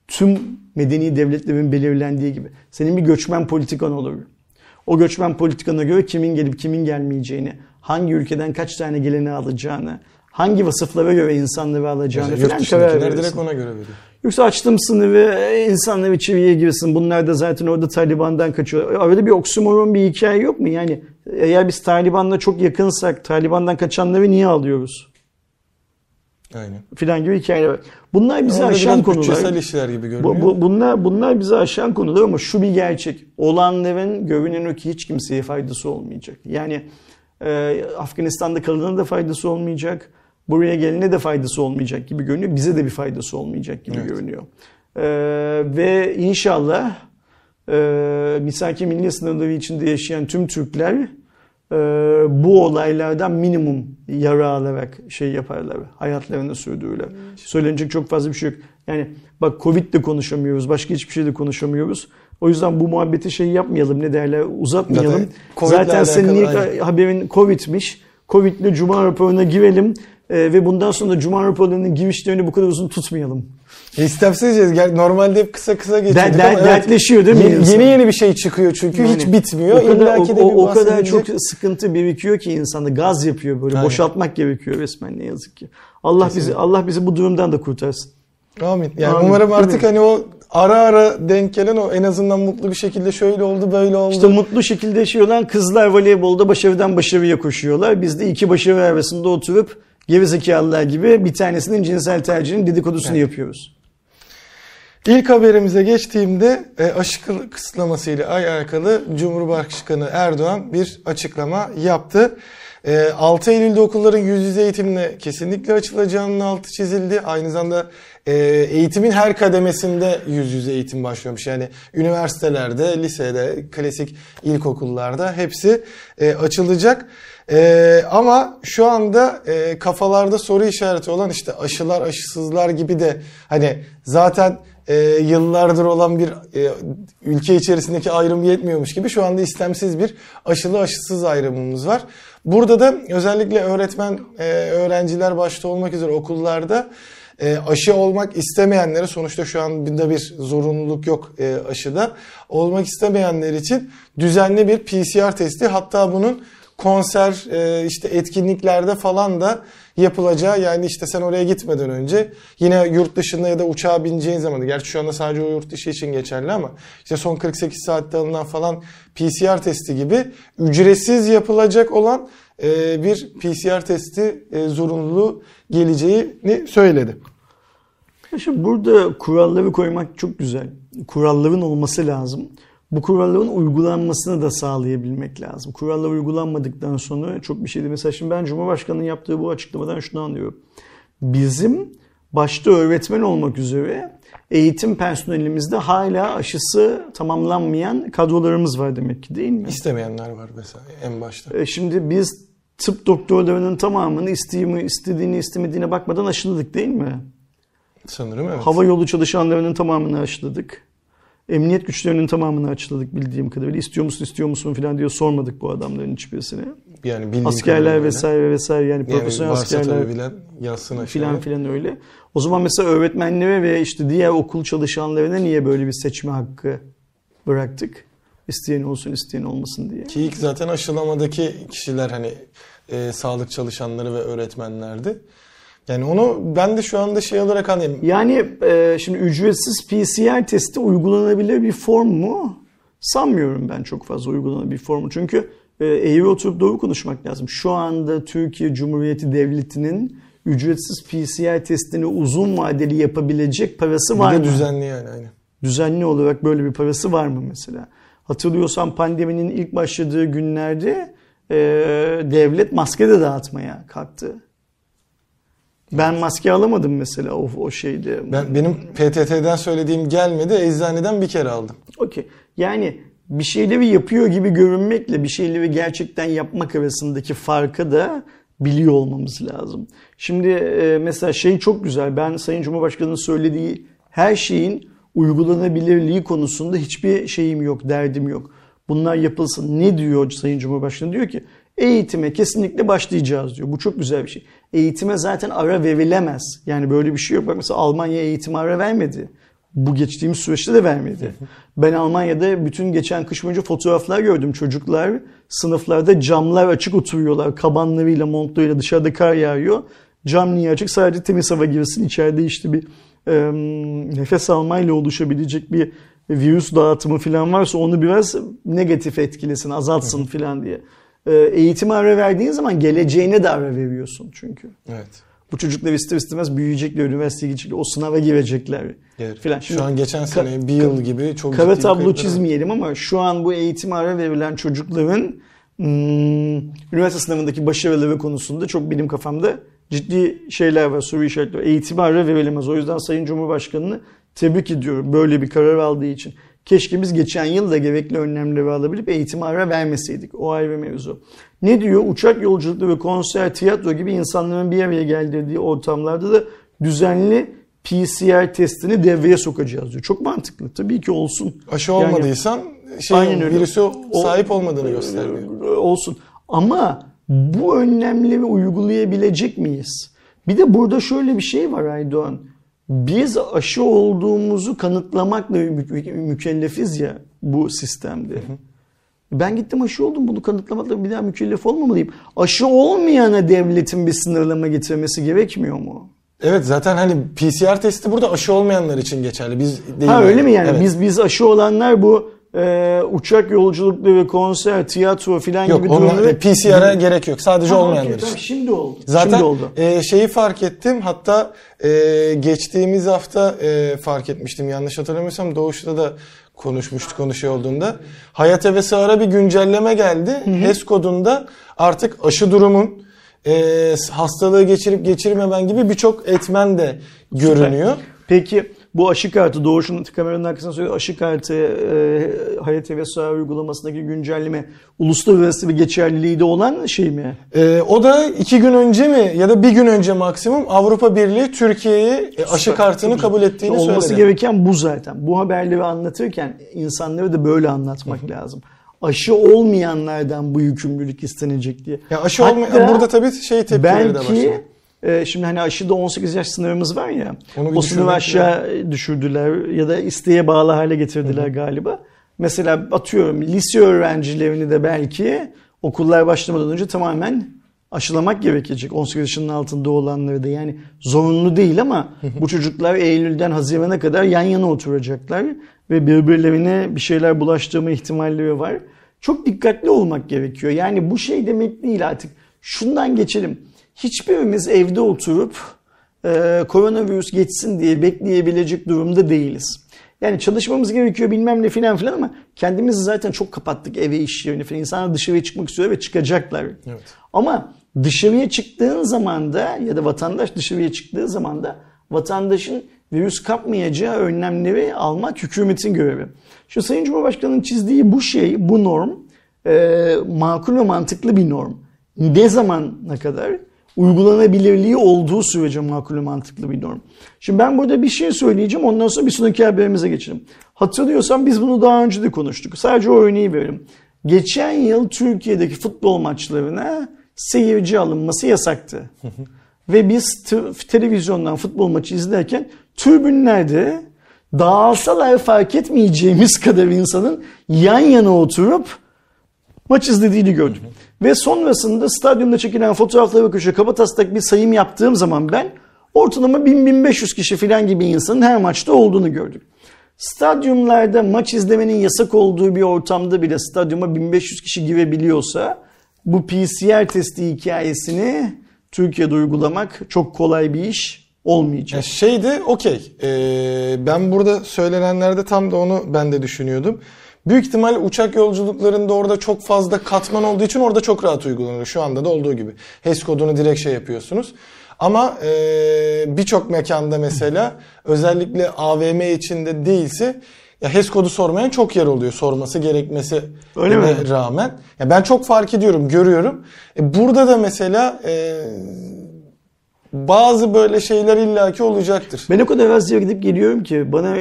Tüm medeni devletlerin belirlendiği gibi. Senin bir göçmen politikan olur. O göçmen politikana göre kimin gelip kimin gelmeyeceğini, hangi ülkeden kaç tane geleni alacağını, hangi vasıflara göre insanları alacağını falan karar verirsin. direkt ona göre veriyor. Yoksa açtım sınırı, insanlar içeriye girsin. Bunlar da zaten orada Taliban'dan kaçıyor. Öyle bir oksimoron bir hikaye yok mu? Yani eğer biz Taliban'la çok yakınsak Taliban'dan kaçanları niye alıyoruz? Aynen. Filan gibi hikayeler var. Bunlar bizi ama aşan konular. işler gibi görünüyor. Bu, bunlar, bunlar bizi aşan konular ama şu bir gerçek. Olanların görünen o ki hiç kimseye faydası olmayacak. Yani e, Afganistan'da kalana da faydası olmayacak. Buraya gelene de faydası olmayacak gibi görünüyor. Bize de bir faydası olmayacak gibi evet. görünüyor. E, ve inşallah e, misaki milli sınırları içinde yaşayan tüm Türkler e, bu olaylardan minimum yara alarak şey yaparlar. Hayatlarını sürdürürler. Söylenecek çok fazla bir şey yok. Yani bak Covid de konuşamıyoruz. Başka hiçbir şey de konuşamıyoruz. O yüzden bu muhabbeti şey yapmayalım ne derler uzatmayalım. Zaten, Zaten senin ilk haberin Covid'miş. Covid'le Cuma raporuna girelim. E, ve bundan sonra Cuma raporlarının girişlerini bu kadar uzun tutmayalım. E, İstemsizce gel- normalde hep kısa kısa geçiyorduk Der- der- ama dertleşiyor değil mi Yeni, insan? yeni yeni bir şey çıkıyor çünkü hiç Yani bitmiyor. O kadar, İlla ki de o, o, kadar çok sıkıntı birikiyor ki insanda gaz yapıyor böyle Aynen. boşaltmak gerekiyor resmen ne yazık ki. Allah bizi Allah bizi bu durumdan da kurtarsın. Amin. Yani Amin. umarım artık hani o ara ara denk gelen o en azından mutlu bir şekilde şöyle oldu böyle oldu. İşte mutlu şekilde yaşıyorlar. Kızlar voleybolda başarıdan başarıya koşuyorlar. Biz de iki başarı arasında oturup gerizekalılar gibi bir tanesinin cinsel tercihinin dedikodusunu yapıyoruz. İlk haberimize geçtiğimde e, aşı kısıtlaması ile alakalı Cumhurbaşkanı Erdoğan bir açıklama yaptı. E, 6 Eylül'de okulların yüz yüze eğitimle kesinlikle açılacağının altı çizildi. Aynı zamanda e, eğitimin her kademesinde yüz yüze eğitim başlıyormuş. Yani üniversitelerde, lisede, klasik ilkokullarda hepsi e, açılacak. E, ama şu anda e, kafalarda soru işareti olan işte aşılar, aşısızlar gibi de hani zaten e, yıllardır olan bir e, ülke içerisindeki ayrım yetmiyormuş gibi şu anda istemsiz bir aşılı aşısız ayrımımız var. Burada da özellikle öğretmen, e, öğrenciler başta olmak üzere okullarda e, aşı olmak istemeyenlere sonuçta şu anda bir zorunluluk yok e, aşıda. Olmak istemeyenler için düzenli bir PCR testi hatta bunun konser e, işte etkinliklerde falan da yapılacağı yani işte sen oraya gitmeden önce yine yurt dışında ya da uçağa bineceğin zaman gerçi şu anda sadece o yurt dışı için geçerli ama işte son 48 saatte alınan falan PCR testi gibi ücretsiz yapılacak olan e, bir PCR testi e, zorunluluğu geleceğini söyledi. Şimdi burada kuralları koymak çok güzel. Kuralların olması lazım. Bu kuralların uygulanmasını da sağlayabilmek lazım. Kurallar uygulanmadıktan sonra çok bir şeydi. Mesela şimdi ben Cumhurbaşkanı'nın yaptığı bu açıklamadan şunu anlıyorum. Bizim başta öğretmen olmak üzere eğitim personelimizde hala aşısı tamamlanmayan kadrolarımız var demek ki değil mi? İstemeyenler var mesela en başta. E, Şimdi biz tıp doktorlarının tamamını istediğini, istediğini istemediğine bakmadan aşıladık değil mi? Sanırım evet. Hava yolu çalışanlarının tamamını aşıladık. Emniyet güçlerinin tamamını aşıladık bildiğim kadarıyla. İstiyor musun istiyor musun falan diye sormadık bu adamların hiçbirisine. yani bildiğim Askerler vesaire vesaire yani Yani profesyonel varsa askerler bilen yazsın filan filan öyle. O zaman mesela öğretmenlere ve işte diğer okul çalışanlarına niye böyle bir seçme hakkı bıraktık? İsteyen olsun isteyen olmasın diye. Ki ilk zaten aşılamadaki kişiler hani e, sağlık çalışanları ve öğretmenlerdi. Yani onu ben de şu anda şey olarak anlayayım. Yani e, şimdi ücretsiz PCR testi uygulanabilir bir form mu? Sanmıyorum ben çok fazla uygulanabilir bir formu. Çünkü e, eğri oturup doğru konuşmak lazım. Şu anda Türkiye Cumhuriyeti Devleti'nin ücretsiz PCR testini uzun vadeli yapabilecek parası var mı? düzenli yani aynen. Düzenli olarak böyle bir parası var mı mesela? Hatırlıyorsan pandeminin ilk başladığı günlerde e, devlet maske de dağıtmaya kalktı. Ben maske alamadım mesela o, o şeyde. Ben benim PTT'den söylediğim gelmedi. Eczaneden bir kere aldım. Okey. Yani bir şeyleri yapıyor gibi görünmekle bir şeyleri gerçekten yapmak arasındaki farkı da biliyor olmamız lazım. Şimdi e, mesela şey çok güzel. Ben Sayın Cumhurbaşkanı'nın söylediği her şeyin uygulanabilirliği konusunda hiçbir şeyim yok, derdim yok. Bunlar yapılsın. Ne diyor Sayın Cumhurbaşkanı? Diyor ki eğitime kesinlikle başlayacağız diyor. Bu çok güzel bir şey. Eğitime zaten ara verilemez. Yani böyle bir şey yok. Bak mesela Almanya eğitime ara vermedi. Bu geçtiğimiz süreçte de vermedi. Ben Almanya'da bütün geçen kış boyunca fotoğraflar gördüm. Çocuklar sınıflarda camlar açık oturuyorlar. Kabanlarıyla, montlarıyla dışarıda kar yağıyor. Cam niye açık? Sadece temiz hava girsin. İçeride işte bir e, nefes almayla oluşabilecek bir virüs dağıtımı falan varsa onu biraz negatif etkilesin, azaltsın falan diye. E, eğitime ara verdiğin zaman geleceğine de ara veriyorsun çünkü. Evet. Bu çocuklar ister istemez büyüyecekler, üniversiteye gidecekler, o sınava girecekler Evet. filan. Şu an geçen sene bir yıl gibi çok Kara tablo var. çizmeyelim ama şu an bu eğitim ara verilen çocukların hmm, üniversite sınavındaki başarıları konusunda çok benim kafamda ciddi şeyler var, soru işaretleri. var. Eğitime ara verilemez. O yüzden Sayın Cumhurbaşkanı'nı tebrik ediyorum böyle bir karar aldığı için. Keşke biz geçen yıl da gerekli önlemleri alabilip eğitime ara vermeseydik. O ayrı mevzu. Ne diyor? Uçak yolculukları, konser, tiyatro gibi insanların bir araya geldirdiği ortamlarda da düzenli PCR testini devreye sokacağız diyor. Çok mantıklı. Tabii ki olsun. Aşı Yani- olmadıysan şey Aynen öyle. virüse sahip olmadığını gösteriyor. Olsun. Ama bu önlemleri uygulayabilecek miyiz? Bir de burada şöyle bir şey var Aydoğan. Biz aşı olduğumuzu kanıtlamakla mü- mükellefiz ya bu sistemde. Ben gittim aşı oldum bunu kanıtlamakla bir daha mükellef olmamalıyım. Aşı olmayana devletin bir sınırlama getirmesi gerekmiyor mu? Evet zaten hani PCR testi burada aşı olmayanlar için geçerli. Biz değil. Ha öyle mi yani? Evet. Biz biz aşı olanlar bu e, uçak yolculukları, konser, tiyatro filan Yok gibi durumları... PCR'a gerek yok. Sadece Ha, olmayanlar okey, için. tamam, şimdi oldu. Zaten şimdi oldu. e, şeyi fark ettim. Hatta e, geçtiğimiz hafta e, fark etmiştim. Yanlış hatırlamıyorsam Doğuş'ta da konuşmuştuk konu şey olduğunda. Hayat Hevesi ara bir güncelleme geldi. HES kodunda artık aşı durumun e, hastalığı geçirip geçirmemen gibi birçok etmen de görünüyor. Peki bu aşı kartı Doğuş'un kameranın arkasına söylüyor. Aşı kartı e, Hayat ve Sağ uygulamasındaki güncelleme uluslararası bir geçerliliği de olan şey mi? E, o da iki gün önce mi ya da bir gün önce maksimum Avrupa Birliği Türkiye'ye e, aşı kartını kabul ettiğini Olması söyledi. gereken bu zaten. Bu haberleri anlatırken insanları da böyle anlatmak lazım. Aşı olmayanlardan bu yükümlülük istenecek diye. Ya aşı Hatta olmayan burada tabii şey tepkileri de başladı. Belki e, şimdi hani aşıda 18 yaş sınırımız var ya. O sınırı aşağı düşürdüler ya da isteğe bağlı hale getirdiler galiba. Mesela atıyorum lise öğrencilerini de belki okullar başlamadan önce tamamen aşılamak gerekecek. 18 yaşının altında olanları da yani zorunlu değil ama bu çocuklar Eylül'den Haziran'a kadar yan yana oturacaklar ve birbirlerine bir şeyler bulaştırma ihtimalleri var. Çok dikkatli olmak gerekiyor. Yani bu şey demek değil artık. Şundan geçelim. Hiçbirimiz evde oturup e, koronavirüs geçsin diye bekleyebilecek durumda değiliz. Yani çalışmamız gerekiyor bilmem ne filan filan ama kendimizi zaten çok kapattık eve iş yerine filan. İnsanlar dışarıya çıkmak istiyor ve çıkacaklar. Evet. Ama dışarıya çıktığın zaman da ya da vatandaş dışarıya çıktığı zaman da vatandaşın virüs kapmayacağı önlemleri almak hükümetin görevi. Şu Sayın Cumhurbaşkanı'nın çizdiği bu şey, bu norm e, makul ve mantıklı bir norm. Ne zamana kadar? Uygulanabilirliği olduğu sürece makul ve mantıklı bir norm. Şimdi ben burada bir şey söyleyeceğim ondan sonra bir sonraki haberimize geçelim. Hatırlıyorsan biz bunu daha önce de konuştuk. Sadece o örneği verelim. Geçen yıl Türkiye'deki futbol maçlarına seyirci alınması yasaktı. Ve biz televizyondan futbol maçı izlerken tribünlerde dağılsalar fark etmeyeceğimiz kadar insanın yan yana oturup maç izlediğini gördüm. Ve sonrasında stadyumda çekilen fotoğraflara bakışa kabataslak bir sayım yaptığım zaman ben ortalama 1000-1500 kişi falan gibi insanın her maçta olduğunu gördüm. Stadyumlarda maç izlemenin yasak olduğu bir ortamda bile stadyuma 1500 kişi girebiliyorsa bu PCR testi hikayesini Türkiye'de uygulamak çok kolay bir iş olmayacak. Ya şey de okey. Ee, ben burada söylenenlerde tam da onu ben de düşünüyordum. Büyük ihtimal uçak yolculuklarında orada çok fazla katman olduğu için orada çok rahat uygulanıyor. Şu anda da olduğu gibi. HES kodunu direkt şey yapıyorsunuz. Ama e, birçok mekanda mesela özellikle AVM içinde değilse ya HES kodu sormayan çok yer oluyor sorması gerekmesi Öyle mi? rağmen. Ya ben çok fark ediyorum, görüyorum. E, burada da mesela e, bazı böyle şeyler illaki olacaktır. Ben o kadar yere gidip geliyorum ki bana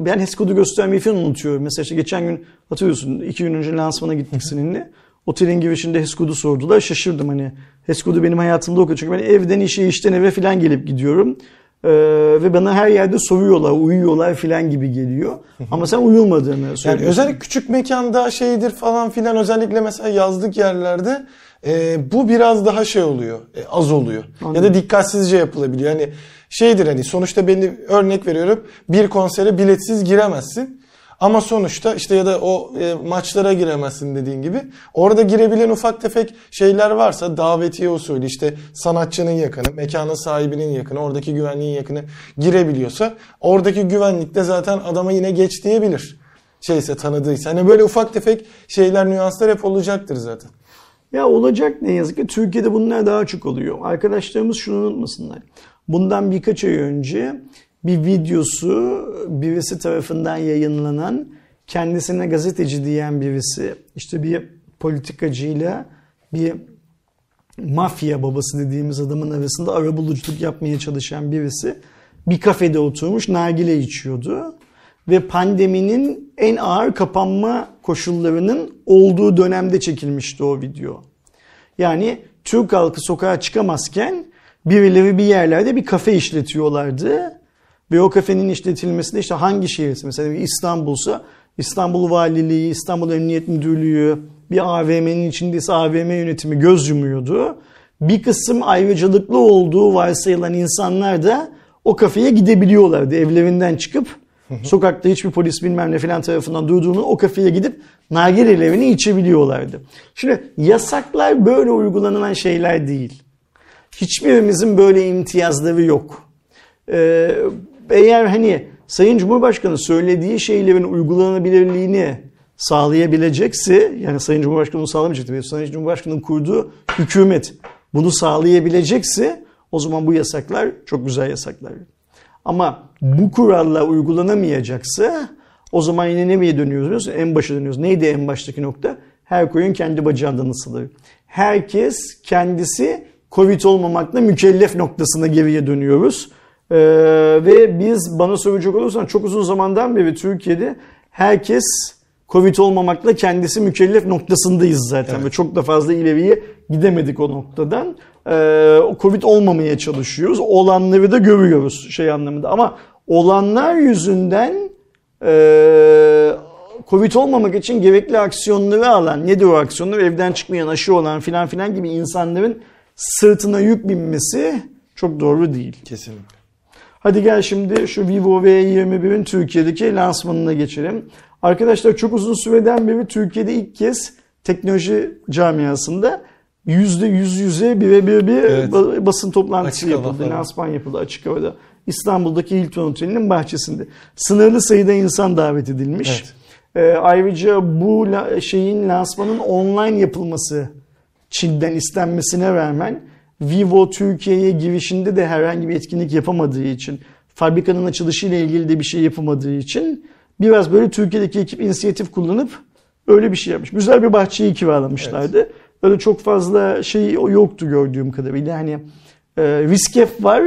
ben HES kodu göstermeyi falan unutuyorum. Mesela işte geçen gün hatırlıyorsun iki gün önce lansmana gittik seninle. Otelin girişinde HES kodu sordular. Şaşırdım hani. HES kodu benim hayatımda okuyor. Çünkü ben evden işe işten eve falan gelip gidiyorum. Ee, ve bana her yerde soruyorlar, uyuyorlar falan gibi geliyor. Ama sen uyulmadığını söylüyorsun. Yani özellikle küçük mekanda şeydir falan filan özellikle mesela yazlık yerlerde e, bu biraz daha şey oluyor, e, az oluyor. Ya da dikkatsizce yapılabiliyor. Yani şeydir hani sonuçta belli örnek veriyorum bir konsere biletsiz giremezsin. Ama sonuçta işte ya da o e, maçlara giremezsin dediğin gibi. Orada girebilen ufak tefek şeyler varsa davetiye usulü işte sanatçının yakını, mekanın sahibinin yakını, oradaki güvenliğin yakını girebiliyorsa oradaki güvenlik de zaten adama yine geç diyebilir. Şeyse tanıdıysa. Hani böyle ufak tefek şeyler, nüanslar hep olacaktır zaten. Ya olacak ne yazık ki Türkiye'de bunlar daha çok oluyor. Arkadaşlarımız şunu unutmasınlar. Bundan birkaç ay önce bir videosu birisi tarafından yayınlanan kendisine gazeteci diyen birisi işte bir politikacıyla bir mafya babası dediğimiz adamın arasında arabuluculuk yapmaya çalışan birisi bir kafede oturmuş nargile içiyordu ve pandeminin en ağır kapanma koşullarının olduğu dönemde çekilmişti o video. Yani Türk halkı sokağa çıkamazken birileri bir yerlerde bir kafe işletiyorlardı. Ve o kafenin işletilmesinde işte hangi şehirse mesela İstanbul'sa İstanbul Valiliği, İstanbul Emniyet Müdürlüğü, bir AVM'nin içindeyse AVM yönetimi göz yumuyordu. Bir kısım ayrıcalıklı olduğu varsayılan insanlar da o kafeye gidebiliyorlardı. Evlerinden çıkıp sokakta hiçbir polis bilmem ne filan tarafından durduğunu o kafeye gidip nargilelerini içebiliyorlardı. Şimdi yasaklar böyle uygulanan şeyler değil. Hiçbirimizin böyle imtiyazları yok. Ee, eğer hani Sayın Cumhurbaşkanı söylediği şeylerin uygulanabilirliğini sağlayabilecekse yani Sayın Cumhurbaşkanı bunu sağlamayacak Sayın Cumhurbaşkanı'nın kurduğu hükümet bunu sağlayabilecekse o zaman bu yasaklar çok güzel yasaklar. Ama bu kurallar uygulanamayacaksa o zaman yine nereye dönüyoruz? En başa dönüyoruz. Neydi en baştaki nokta? Her koyun kendi bacağından ısılır. Herkes kendisi Covid olmamakla mükellef noktasına geriye dönüyoruz. Ee, ve biz bana soracak olursan çok uzun zamandan beri Türkiye'de herkes Covid olmamakla kendisi mükellef noktasındayız zaten evet. ve çok da fazla ileriye gidemedik o noktadan. Ee, Covid olmamaya çalışıyoruz. Olanları da görüyoruz şey anlamında ama olanlar yüzünden e, Covid olmamak için gerekli aksiyonları alan, nedir o aksiyonlar? Evden çıkmayan, aşı olan filan filan gibi insanların sırtına yük binmesi çok doğru değil. Kesinlikle. Hadi gel şimdi şu Vivo V21'in Türkiye'deki lansmanına geçelim. Arkadaşlar çok uzun süreden beri Türkiye'de ilk kez teknoloji camiasında yüzde yüz yüze birebir bir evet. basın toplantısı açık yapıldı. Lansman yapıldı açık havada. İstanbul'daki Hilton Oteli'nin bahçesinde. Sınırlı sayıda insan davet edilmiş. Evet. Ee, ayrıca bu şeyin lansmanın online yapılması Çin'den istenmesine rağmen Vivo Türkiye'ye girişinde de herhangi bir etkinlik yapamadığı için, fabrikanın açılışıyla ilgili de bir şey yapamadığı için biraz böyle Türkiye'deki ekip inisiyatif kullanıp öyle bir şey yapmış. Güzel bir bahçeyi kiralamışlardı. Evet. Öyle çok fazla şey yoktu gördüğüm kadarıyla. Hani e, riskef var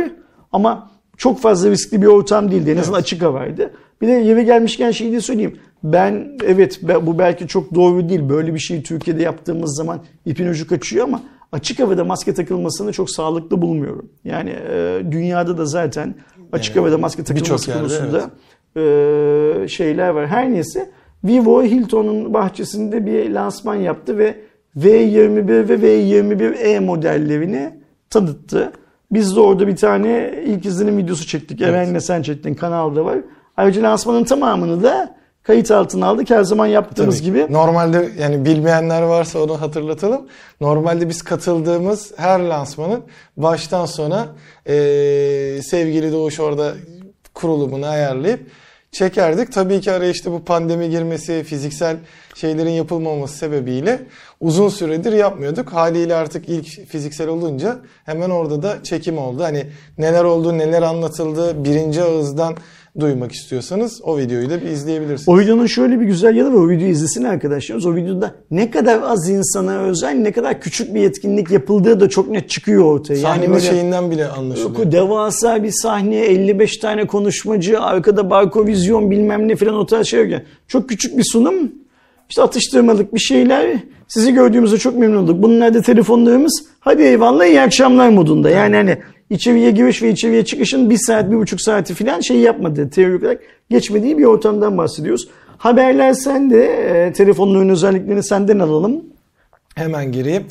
ama çok fazla riskli bir ortam değildi. En azından evet. açık havaydı. Bir de yeri gelmişken şeyi de söyleyeyim. Ben evet bu belki çok doğru değil. Böyle bir şeyi Türkiye'de yaptığımız zaman ipin ucu kaçıyor ama açık havada maske takılmasını çok sağlıklı bulmuyorum. Yani e, dünyada da zaten açık havada maske takılması konusunda evet. e, şeyler var. Her neyse Vivo Hilton'un bahçesinde bir lansman yaptı ve V21 ve V21e modellerini tanıttı. Biz de orada bir tane ilk izlenim videosu çektik. Evet. Eren'le sen çektin kanalda var. Ayrıca lansmanın tamamını da kayıt altına aldık. Her zaman yaptığımız Tabii. gibi. Normalde yani bilmeyenler varsa onu hatırlatalım. Normalde biz katıldığımız her lansmanın baştan sona e, sevgili Doğuş orada kurulumunu ayarlayıp çekerdik. Tabii ki araya işte bu pandemi girmesi, fiziksel şeylerin yapılmaması sebebiyle uzun süredir yapmıyorduk. Haliyle artık ilk fiziksel olunca hemen orada da çekim oldu. Hani neler oldu, neler anlatıldı birinci ağızdan duymak istiyorsanız o videoyu da bir izleyebilirsiniz. O videonun şöyle bir güzel yanı var. O videoyu izlesin arkadaşlarımız. O videoda ne kadar az insana özel, ne kadar küçük bir etkinlik yapıldığı da çok net çıkıyor ortaya. Sahne yani şeyinden bile anlaşılıyor. Devasa bir sahne, 55 tane konuşmacı, arkada barko vizyon bilmem ne falan o tarz şey yok. Çok küçük bir sunum. İşte atıştırmalık bir şeyler. Sizi gördüğümüzde çok memnun olduk. Bunlar da telefonlarımız. Hadi eyvallah iyi akşamlar modunda. Yani hani içeriye giriş ve içeriye çıkışın bir saat, bir buçuk saati falan şey yapmadığı, teorik olarak geçmediği bir ortamdan bahsediyoruz. Haberler sende, e, telefonların özelliklerini senden alalım. Hemen gireyim.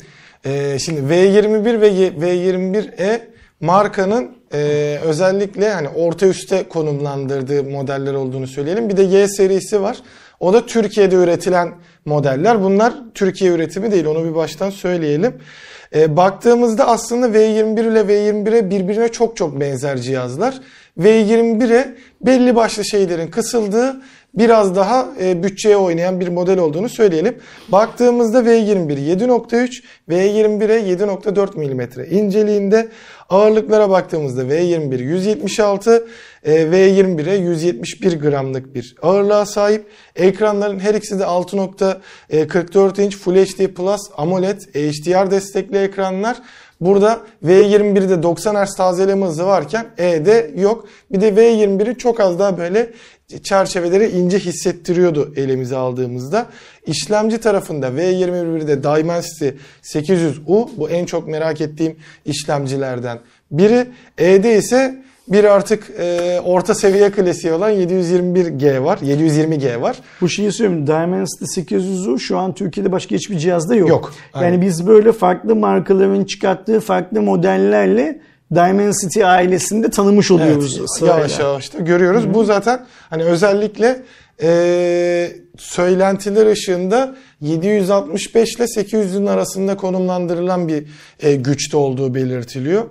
E, şimdi V21 ve V21e markanın e, özellikle hani orta üste konumlandırdığı modeller olduğunu söyleyelim. Bir de Y serisi var. O da Türkiye'de üretilen modeller. Bunlar Türkiye üretimi değil onu bir baştan söyleyelim. E, baktığımızda aslında V21 ile V21'e birbirine çok çok benzer cihazlar. V21'e belli başlı şeylerin kısıldığı biraz daha e, bütçeye oynayan bir model olduğunu söyleyelim. Baktığımızda V21 7.3, V21'e 7.4 mm inceliğinde. Ağırlıklara baktığımızda V21 176, e, V21'e 171 gramlık bir ağırlığa sahip. Ekranların her ikisi de 6.44 inç Full HD Plus AMOLED HDR destekli ekranlar. Burada V21'de 90 Hz tazeleme hızı varken E'de yok. Bir de V21'i çok az daha böyle çerçeveleri ince hissettiriyordu elimize aldığımızda. İşlemci tarafında V21'de Dimensity 800U bu en çok merak ettiğim işlemcilerden Biri E'de ise bir artık e, orta seviye klasiği olan 721G var. 720G var. Bu şeyi söyleyeyim. Dimensity 800'ü şu an Türkiye'de başka hiçbir cihazda yok. Yok, aynen. Yani biz böyle farklı markaların çıkarttığı farklı modellerle Dimensity ailesinde tanımış oluyoruz. Evet, sırayla. yavaş yavaş da görüyoruz. Bu zaten hani özellikle e, söylentiler ışığında 765 ile 800'ün arasında konumlandırılan bir e, güçte olduğu belirtiliyor.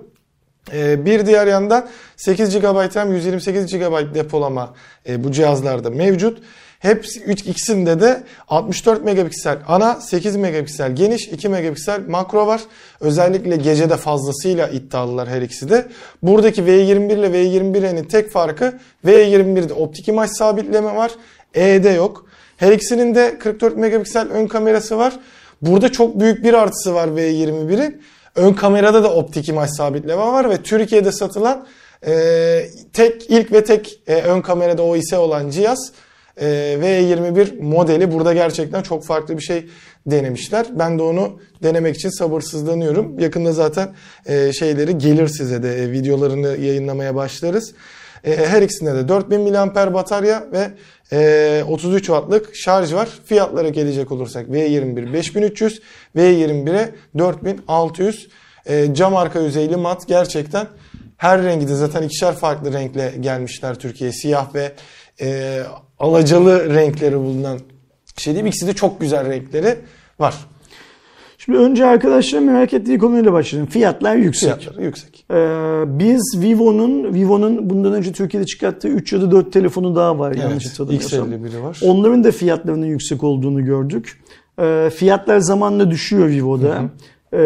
E, bir diğer yandan 8 GB RAM 128 GB depolama e, bu cihazlarda mevcut. Hepsi ikisinde de 64 megapiksel ana, 8 megapiksel geniş, 2 megapiksel makro var. Özellikle gecede fazlasıyla iddialılar her ikisi de. Buradaki V21 ile V21'in tek farkı V21'de optik imaj sabitleme var. E'de yok. Her ikisinin de 44 megapiksel ön kamerası var. Burada çok büyük bir artısı var V21'in. Ön kamerada da optik imaj sabitleme var ve Türkiye'de satılan e, tek ilk ve tek e, ön kamerada OIS olan cihaz e, V21 modeli. Burada gerçekten çok farklı bir şey denemişler. Ben de onu denemek için sabırsızlanıyorum. Yakında zaten e, şeyleri gelir size de e, videolarını yayınlamaya başlarız. E, her ikisinde de 4000 mAh batarya ve e, 33 wattlık şarj var. Fiyatlara gelecek olursak V21 5300, V21'e 4600. E, cam arka yüzeyli mat gerçekten her rengi de zaten ikişer farklı renkle gelmişler Türkiye'ye. Siyah ve e, alacalı renkleri bulunan şey mi? İkisi de çok güzel renkleri var. Şimdi önce arkadaşlar merak ettiği konuyla başlayalım. Fiyatlar yüksek. Fiyatları yüksek. Ee, biz Vivo'nun Vivo'nun bundan önce Türkiye'de çıkarttığı 3 ya da 4 telefonu daha var yanlış Evet, hatırlamıyorsam. X51'i var. Onların da fiyatlarının yüksek olduğunu gördük. Ee, fiyatlar zamanla düşüyor Vivo'da. Ee,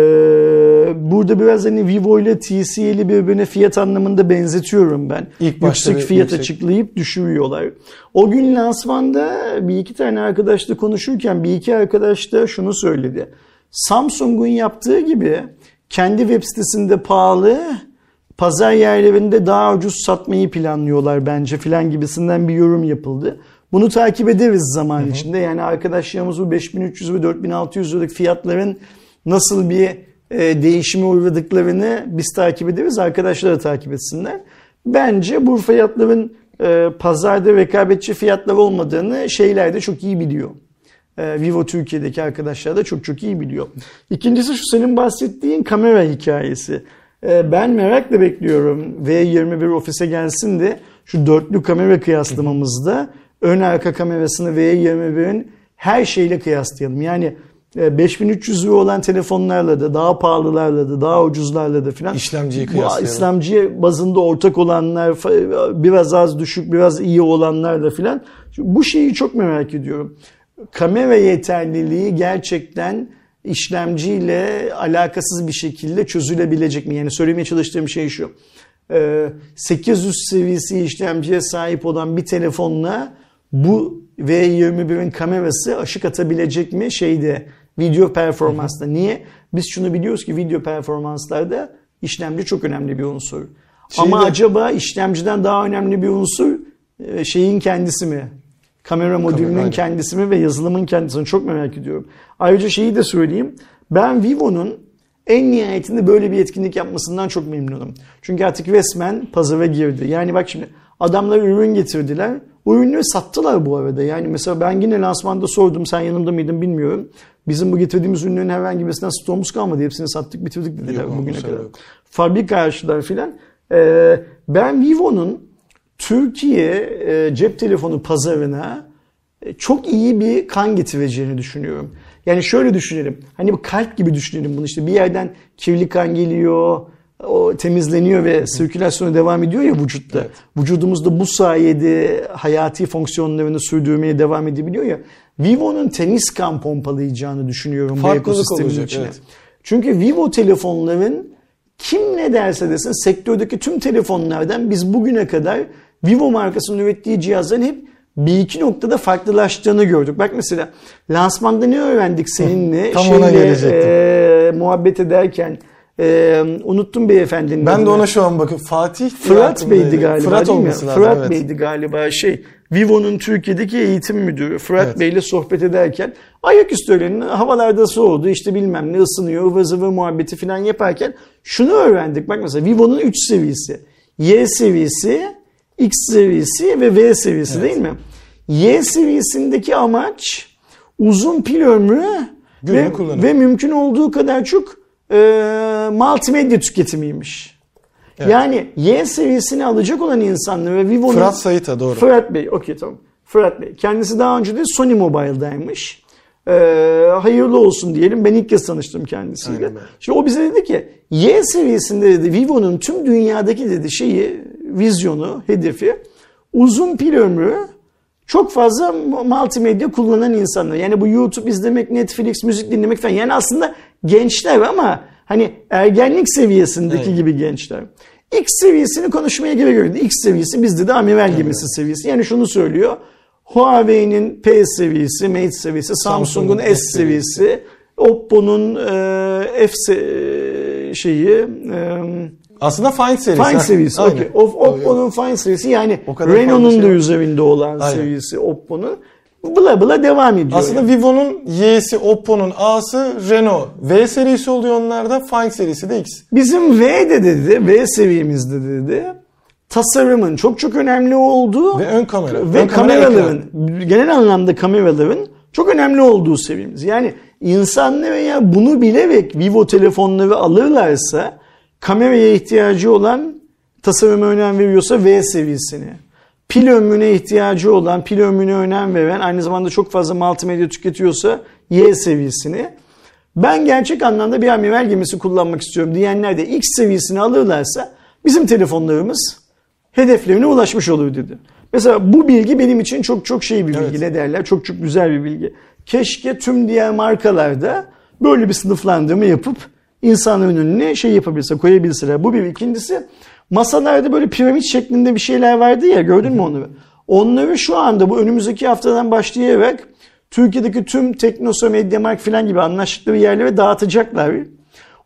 burada biraz hani Vivo ile TCL'i birbirine fiyat anlamında benzetiyorum ben. İlk başta yüksek fiyat yüksek. açıklayıp düşürüyorlar. O gün lansmanda bir iki tane arkadaşla konuşurken bir iki arkadaş da şunu söyledi. Samsung'un yaptığı gibi kendi web sitesinde pahalı, pazar yerlerinde daha ucuz satmayı planlıyorlar bence filan gibisinden bir yorum yapıldı. Bunu takip ederiz zaman içinde. Yani arkadaşlarımız bu 5300 ve 4600 liralık fiyatların nasıl bir e, değişime uğradıklarını biz takip ederiz. Arkadaşlar da takip etsinler. Bence bu fiyatların e, pazarda rekabetçi fiyatlar olmadığını şeyler de çok iyi biliyor. E, Vivo Türkiye'deki arkadaşlar da çok çok iyi biliyor. İkincisi şu senin bahsettiğin kamera hikayesi. E, ben merakla bekliyorum V21 ofise gelsin de şu dörtlü kamera kıyaslamamızda ön arka kamerasını V21'in her şeyle kıyaslayalım. Yani e, 5300 lira olan telefonlarla da daha pahalılarla da daha ucuzlarla da filan. İşlemciyi kıyaslayalım. İslamcı bazında ortak olanlar, biraz az düşük, biraz iyi olanlarla filan. Bu şeyi çok merak ediyorum. Kamera yeterliliği gerçekten işlemciyle alakasız bir şekilde çözülebilecek mi? Yani söylemeye çalıştığım şey şu. Ee, 800 seviyesi işlemciye sahip olan bir telefonla bu V21'in kamerası aşık atabilecek mi şeyde video performansta. Niye? Biz şunu biliyoruz ki video performanslarda işlemci çok önemli bir unsur. Ama Şeyde- acaba işlemciden daha önemli bir unsur e, şeyin kendisi mi? Kamera modülünün aynen. kendisi mi ve yazılımın kendisini çok merak ediyorum. Ayrıca şeyi de söyleyeyim. Ben Vivo'nun en nihayetinde böyle bir etkinlik yapmasından çok memnunum. Çünkü artık resmen pazara girdi. Yani bak şimdi adamlar ürün getirdiler. O ürünleri sattılar bu arada. Yani mesela ben yine lansmanda sordum. Sen yanımda mıydın bilmiyorum. Bizim bu getirdiğimiz ürünlerin herhangi birisinden stoğumuz kalmadı. Hepsini sattık bitirdik dediler Yok, bugüne bu kadar. yok. Fabrika açtılar filan. Ee, ben Vivo'nun Türkiye e, cep telefonu pazarına e, çok iyi bir kan getireceğini düşünüyorum. Yani şöyle düşünelim. Hani bir kalp gibi düşünelim bunu işte bir yerden kirli kan geliyor, o temizleniyor ve sirkülasyona devam ediyor ya vücutta. Evet. Vücudumuzda bu sayede hayati fonksiyonlarını sürdürmeye devam edebiliyor ya. Vivo'nun temiz kan pompalayacağını düşünüyorum bu Farklılık ekosistemin olacak, içine. evet. Çünkü Vivo telefonların kim ne derse desin sektördeki tüm telefonlardan biz bugüne kadar Vivo markasının ürettiği cihazların hep bir iki noktada farklılaştığını gördük. Bak mesela lansmanda ne öğrendik seninle? Tam ona gelecektim. e, muhabbet ederken Ee, unuttum beyefendinin Ben de ona şu an bakıp Fatih Fırat. Bey'di galiba Fırat değil mi? lazım. Fırat evet. Bey'di galiba şey. Vivo'nun Türkiye'deki eğitim müdürü Fırat Evet. Bey'le sohbet ederken ayaküstü öğlenin havalarda soğudu işte bilmem ne ısınıyor ıvır zıvır muhabbeti falan yaparken şunu öğrendik. Bak mesela Vivo'nun 3 seviyesi. Y seviyesi, X seviyesi ve V seviyesi değil mi? Y seviyesindeki amaç uzun pil ömrü ve, ve mümkün olduğu kadar çok e, multimedya tüketimiymiş. Evet. Yani Y seviyesini alacak olan insanlar ve Vivo'nun... Fırat Sayıta doğru. Fırat Bey, okey tamam. Fırat Bey. Kendisi daha önce de Sony Mobile'daymış. Ee, hayırlı olsun diyelim. Ben ilk kez tanıştım kendisiyle. Aynen. Şimdi o bize dedi ki Y seviyesinde dedi Vivo'nun tüm dünyadaki dedi şeyi, vizyonu, hedefi uzun pil ömrü çok fazla multimedya kullanan insanlar. Yani bu YouTube izlemek, Netflix, müzik dinlemek falan. Yani aslında gençler ama hani ergenlik seviyesindeki Evet. gibi gençler. X seviyesini konuşmaya gerek yok. X seviyesi bizde de amiral gemisi seviyesi. Yani şunu söylüyor. Huawei'nin P seviyesi, Mate seviyesi, Samsung'un S S seviyesi, Oppo'nun e, F se- şeyi, e, Aslında Find serisi. Find. Aynen. Okay. Of, Oppo'nun Find seviyesi yani O Renault'un da şey var. üzerinde olan Aynen. seviyesi Oppo'nun. Bla bla devam ediyor. Aslında yani. Vivo'nun Y'si, Oppo'nun A'sı Renault. V serisi oluyor onlarda. Find serisi de X. Bizim V de dedi, V seviyemizde dedi. Tasarımın çok çok önemli olduğu Ve ön kamera. ve Ön kamera kameraların genel anlamda kameraların çok önemli olduğu seviyemiz. Yani insanlar ya bunu bilerek Vivo telefonları alırlarsa kameraya ihtiyacı olan tasarıma önem veriyorsa V seviyesini. Pil ömrüne ihtiyacı olan, pil ömrüne önem veren, aynı zamanda çok fazla multimedya tüketiyorsa Y seviyesini. Ben gerçek anlamda bir amiral gemisi kullanmak istiyorum diyenler de X seviyesini alırlarsa bizim telefonlarımız hedeflerine ulaşmış olur dedi. Mesela bu bilgi benim için çok çok şey bir bilgi Evet. ne derler çok çok güzel bir bilgi. Keşke tüm diğer markalarda böyle bir sınıflandırma yapıp insanların önüne şey yapabilse koyabilseler. Bu bir ikincisi masalarda böyle piramit şeklinde bir şeyler vardı ya gördün mü onları? Onları şu anda bu önümüzdeki haftadan başlayarak Türkiye'deki tüm Teknosa, Mediamarkt falan gibi anlaştıkları yerlere dağıtacaklar.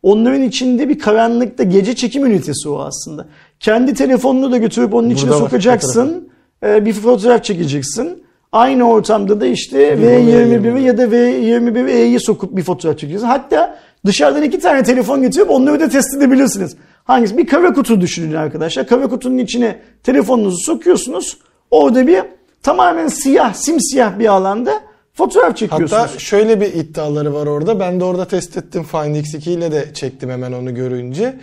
Onların içinde bir karanlıkta gece çekim ünitesi o aslında. Kendi telefonunu da götürüp onun içine Burada sokacaksın. e, bir fotoğraf çekeceksin. Aynı ortamda da işte Vivo V21 ya da V21E'yi sokup bir fotoğraf çekeceksin. Hatta dışarıdan iki tane telefon getirip onları da test edebilirsiniz. Hangisi? Bir kara kutu düşünün arkadaşlar. Kara kutunun içine telefonunuzu sokuyorsunuz. Orada bir tamamen siyah, simsiyah bir alanda fotoğraf çekiyorsunuz. Hatta şöyle bir iddiaları var orada. Ben de orada test ettim. Find X2 ile de çektim hemen onu görünce.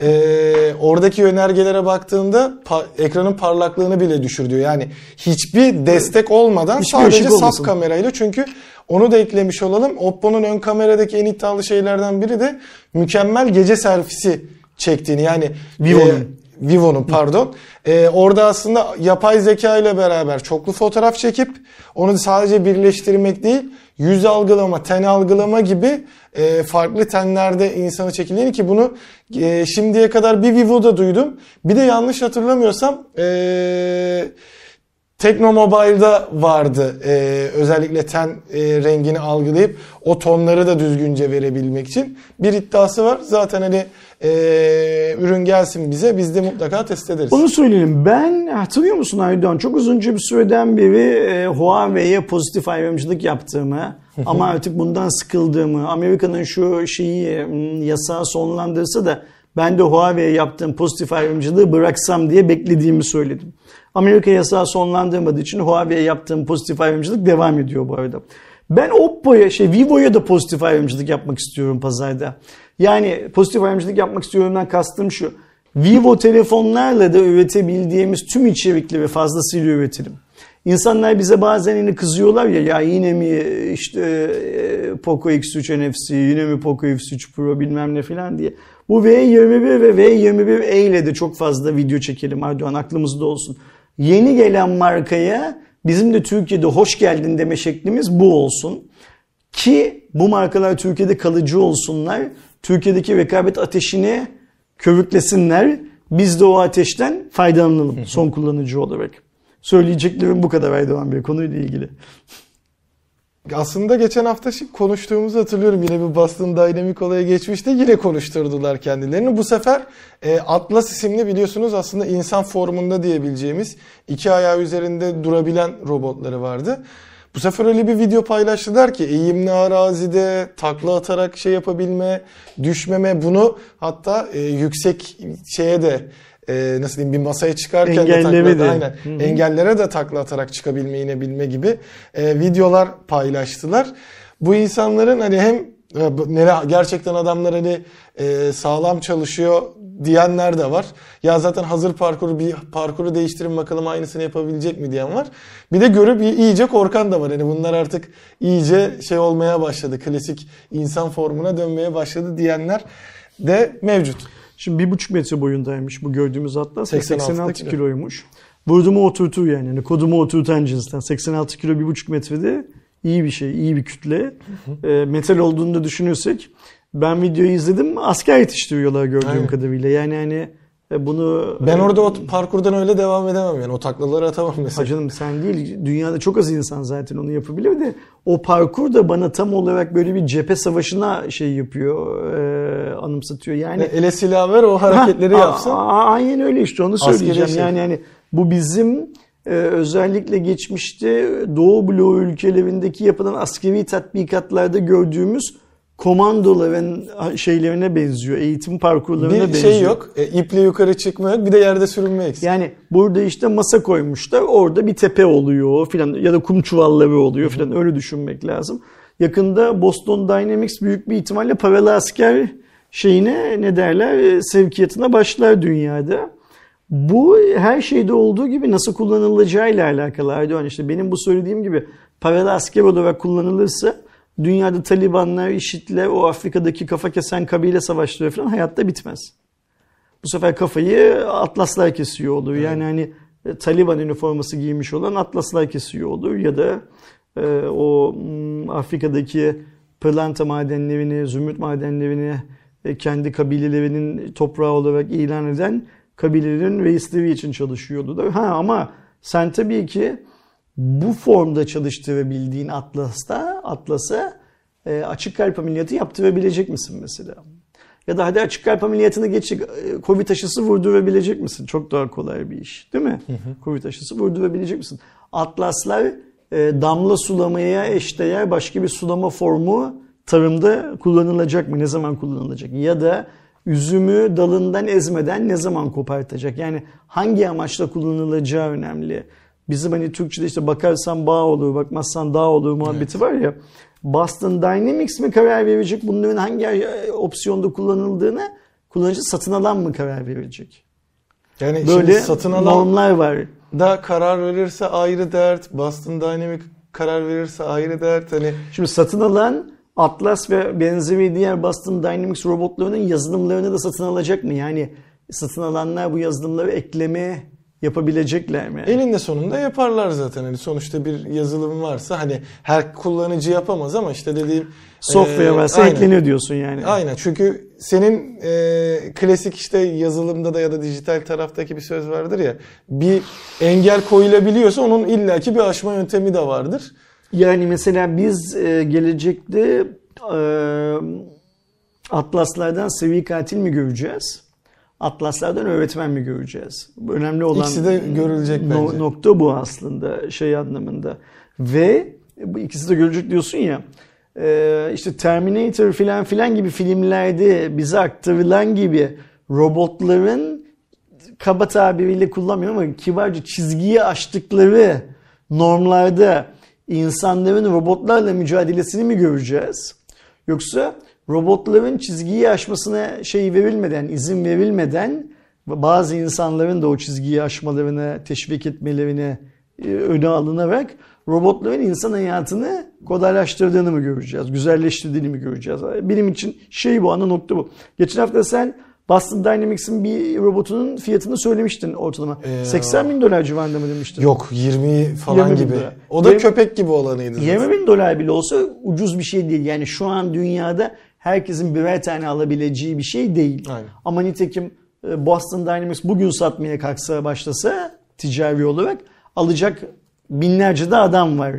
Ee, oradaki yönergelere baktığında pa- ekranın parlaklığını bile düşür diyor. Yani hiçbir destek olmadan Hiçbir sadece saf kamerayla. Çünkü onu da eklemiş olalım. Oppo'nun ön kameradaki en iddialı şeylerden biri de mükemmel gece selfisi çektiğini. Yani Vivo'nun. e, Vivo'nun pardon. Ee, orada aslında yapay zeka ile beraber çoklu fotoğraf çekip onu sadece birleştirmek değil, yüz algılama, ten algılama gibi e, farklı tenlerde insanı çekildiğini ki bunu e, şimdiye kadar bir Vivo'da duydum. Bir de yanlış hatırlamıyorsam e, Teknomobile'da vardı e, özellikle ten e, rengini algılayıp o tonları da düzgünce verebilmek için bir iddiası var. Zaten hani e, ürün gelsin bize biz de mutlaka test ederiz. Onu söyleyelim. Ben hatırlıyor musun Aydoğan? Çok uzunca bir süreden beri e, Huawei'ye pozitif ayrımcılık yaptığımı ama artık bundan sıkıldığımı, Amerika'nın şu şeyi m, yasağı sonlandırsa da ben de Huawei'ye yaptığım pozitif ayrımcılığı bıraksam diye beklediğimi söyledim. Amerika yasağı sonlandırmadığı için Huawei'ye yaptığım pozitif ayrımcılık devam ediyor bu arada. Ben Oppo'ya, şey Vivo'ya da pozitif ayrımcılık yapmak istiyorum pazarda. Yani pozitif ayrımcılık yapmak istiyorumdan kastım şu. Vivo telefonlarla da üretebildiğimiz tüm içerikleri fazlasıyla üretelim. İnsanlar bize bazen yine kızıyorlar ya ya yine mi işte e, Poco X3 NFC, yine mi Poco X3 Pro bilmem ne falan diye. Bu V21 ve V21e ile de çok fazla video çekelim Erdoğan aklımızda olsun. Yeni gelen markaya bizim de Türkiye'de hoş geldin deme şeklimiz bu olsun. Ki bu markalar Türkiye'de kalıcı olsunlar. Türkiye'deki rekabet ateşini körüklesinler. Biz de o ateşten faydalanalım son kullanıcı olarak. Söyleyeceklerim bu kadar Aydoğan Bey konuyla ilgili. Aslında geçen hafta konuştuğumuzu hatırlıyorum. Yine bir Boston Dynamic olaya geçmişti. Yine konuşturdular kendilerini. Bu sefer e, Atlas isimli biliyorsunuz aslında insan formunda diyebileceğimiz iki ayağı üzerinde durabilen robotları vardı. Bu sefer öyle bir video paylaştılar ki eğimli arazide takla atarak şey yapabilme, düşmeme bunu hatta e, yüksek şeye de e, nasıl diyeyim bir masaya çıkarken de Engelleme takla de. aynen Hı hı. engellere de takla atarak çıkabilme inebilme gibi e, videolar paylaştılar. Bu insanların hani hem e, nere- gerçekten adamlar hani e, sağlam çalışıyor diyenler de var. Ya zaten hazır parkuru bir parkuru değiştirin bakalım aynısını yapabilecek mi diyen var. Bir de görüp iyice korkan da var. Hani bunlar artık iyice şey olmaya başladı. Klasik insan formuna dönmeye başladı diyenler de mevcut. Şimdi bir buçuk metre boyundaymış bu gördüğümüz atlas. ve 86 86 kilo. kiloymuş. Vurdumu oturtur yani. yani kodumu oturtan cinsten. 86 kilo bir buçuk metrede iyi bir şey, iyi bir kütle. E, metal olduğunu da düşünürsek ben videoyu izledim. Asker yetiştiriyorlar gördüğüm Aynen. kadarıyla. Yani hani e, bunu Ben e, orada o parkurdan öyle devam edemem yani. O taklaları atamam mesela. Ha canım sen değil. Dünyada çok az insan zaten onu yapabilir de o parkur da bana tam olarak böyle bir cephe savaşına şey yapıyor, e, anımsatıyor. Yani Ele silah ver o hareketleri Ha, yapsın. aynen öyle işte onu söyleyeceğim. şey. Yani yani bu bizim e, özellikle geçmişte Doğu bloğu ülkelerindeki yapılan askeri tatbikatlarda gördüğümüz komandoların şeylerine benziyor. Eğitim parkurlarına Bir benziyor. şey yok. E, iple yukarı çıkma yok. Bir de yerde sürünme eksik. Yani burada işte masa koymuşlar. Orada bir tepe oluyor filan ya da kum çuvalları oluyor filan öyle düşünmek lazım. Yakında Boston Dynamics büyük bir ihtimalle paralı asker şeyine ne derler e, sevkiyatına başlar dünyada. Bu her şeyde olduğu gibi nasıl kullanılacağıyla alakalı Erdoğan. işte benim bu söylediğim gibi paralı asker olarak kullanılırsa dünyada Talibanlar, IŞİD'ler, o Afrika'daki kafa kesen kabile savaşları falan hayatta bitmez. Bu sefer kafayı atlaslar kesiyor olur. Yani hani e, Taliban üniforması giymiş olan atlaslar kesiyor olur ya da e, o Afrika'daki pırlanta madenlerini, zümrüt madenlerini e, kendi kabilelerinin toprağı olarak ilan eden kabilelerin reisleri için çalışıyordu da. Ha ama sen tabii ki bu formda çalıştırabildiğin Atlas'ta, Atlas'a e, açık kalp ameliyatı yaptırabilecek misin mesela? Ya da hadi açık kalp ameliyatını geç, e, Covid aşısı vurdurabilecek misin? Çok daha kolay bir iş değil mi? Covid aşısı vurdurabilecek misin? Atlaslar e, damla sulamaya eşdeğer başka bir sulama formu tarımda kullanılacak mı? Ne zaman kullanılacak? Ya da üzümü dalından ezmeden ne zaman kopartacak? Yani hangi amaçla kullanılacağı önemli. Bizim hani Türkçe'de işte bakarsan bağ olur, bakmazsan dağ olur muhabbeti var ya. Boston Dynamics mi karar verecek bunların hangi e, opsiyonda kullanıldığını kullanıcı satın alan mı karar verecek? Yani Böyle şimdi satın alan normlar var. da karar verirse ayrı dert. Boston Dynamic karar verirse ayrı dert. Hani Şimdi satın alan Atlas ve benzeri diğer Boston Dynamics robotlarının yazılımlarını da satın alacak mı? Yani satın alanlar bu yazılımları ekleme yapabilecekler mi? elinde sonunda yaparlar zaten. Hani sonuçta bir yazılım varsa hani her kullanıcı yapamaz ama işte dediğim Software e, varsa aynen. ekleniyor diyorsun yani. Aynen çünkü senin e, klasik işte yazılımda da ya da dijital taraftaki bir söz vardır ya bir engel koyulabiliyorsa onun illaki bir aşma yöntemi de vardır. Yani mesela biz e, gelecekte e, atlaslardan seri katil mi göreceğiz? Atlaslardan öğretmen mi göreceğiz? Önemli olan İkisi de görülecek no- bence. nokta bu aslında şey anlamında. Ve bu ikisi de görülecek diyorsun ya. e, işte Terminator filan filan gibi filmlerde bize aktarılan gibi robotların kaba tabiriyle kullanmıyorum ama kibarca çizgiyi aştıkları normlarda insanların robotlarla mücadelesini mi göreceğiz? Yoksa robotların çizgiyi aşmasına şey verilmeden, izin verilmeden bazı insanların da o çizgiyi aşmalarına, teşvik etmelerine e, öne alınarak robotların insan hayatını kolaylaştırdığını mı göreceğiz? Güzelleştirdiğini mi göreceğiz? Benim için şey bu ana nokta bu. Geçen hafta sen Boston Dynamics'in bir robotunun fiyatını söylemiştin ortalama. Ee, 80 bin dolar civarında mı demiştin? Yok 20 falan 20 bin gibi. lira. O da Yirmi- köpek gibi olanıydı. zaten. 20 bin dolar bile olsa ucuz bir şey değil. Yani şu an dünyada herkesin birer tane alabileceği bir şey değil. Aynen. Ama nitekim e, Boston Dynamics bugün satmaya kalksa başlasa ticari olarak alacak binlerce de adam var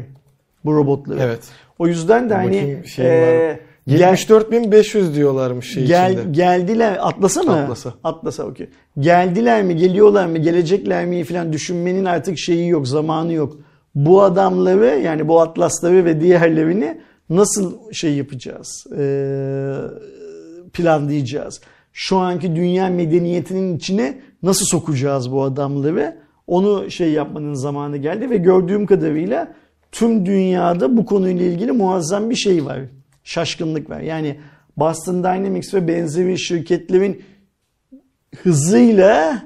bu robotları. Evet. O yüzden de hani şey e, var. gel- 74.500 diyorlarmış şey Gel, içinde. geldiler Atlas'a mı? Atlas'a. Atlas'a okey. Geldiler mi, geliyorlar mı, gelecekler mi falan düşünmenin artık şeyi yok, zamanı yok. Bu adamları yani bu Atlasları ve diğerlerini nasıl şey yapacağız? Ee, planlayacağız. Şu anki dünya medeniyetinin içine nasıl sokacağız bu adamları? Onu şey yapmanın zamanı geldi ve gördüğüm kadarıyla tüm dünyada bu konuyla ilgili muazzam bir şey var. Şaşkınlık var. Yani Boston Dynamics ve benzeri şirketlerin hızıyla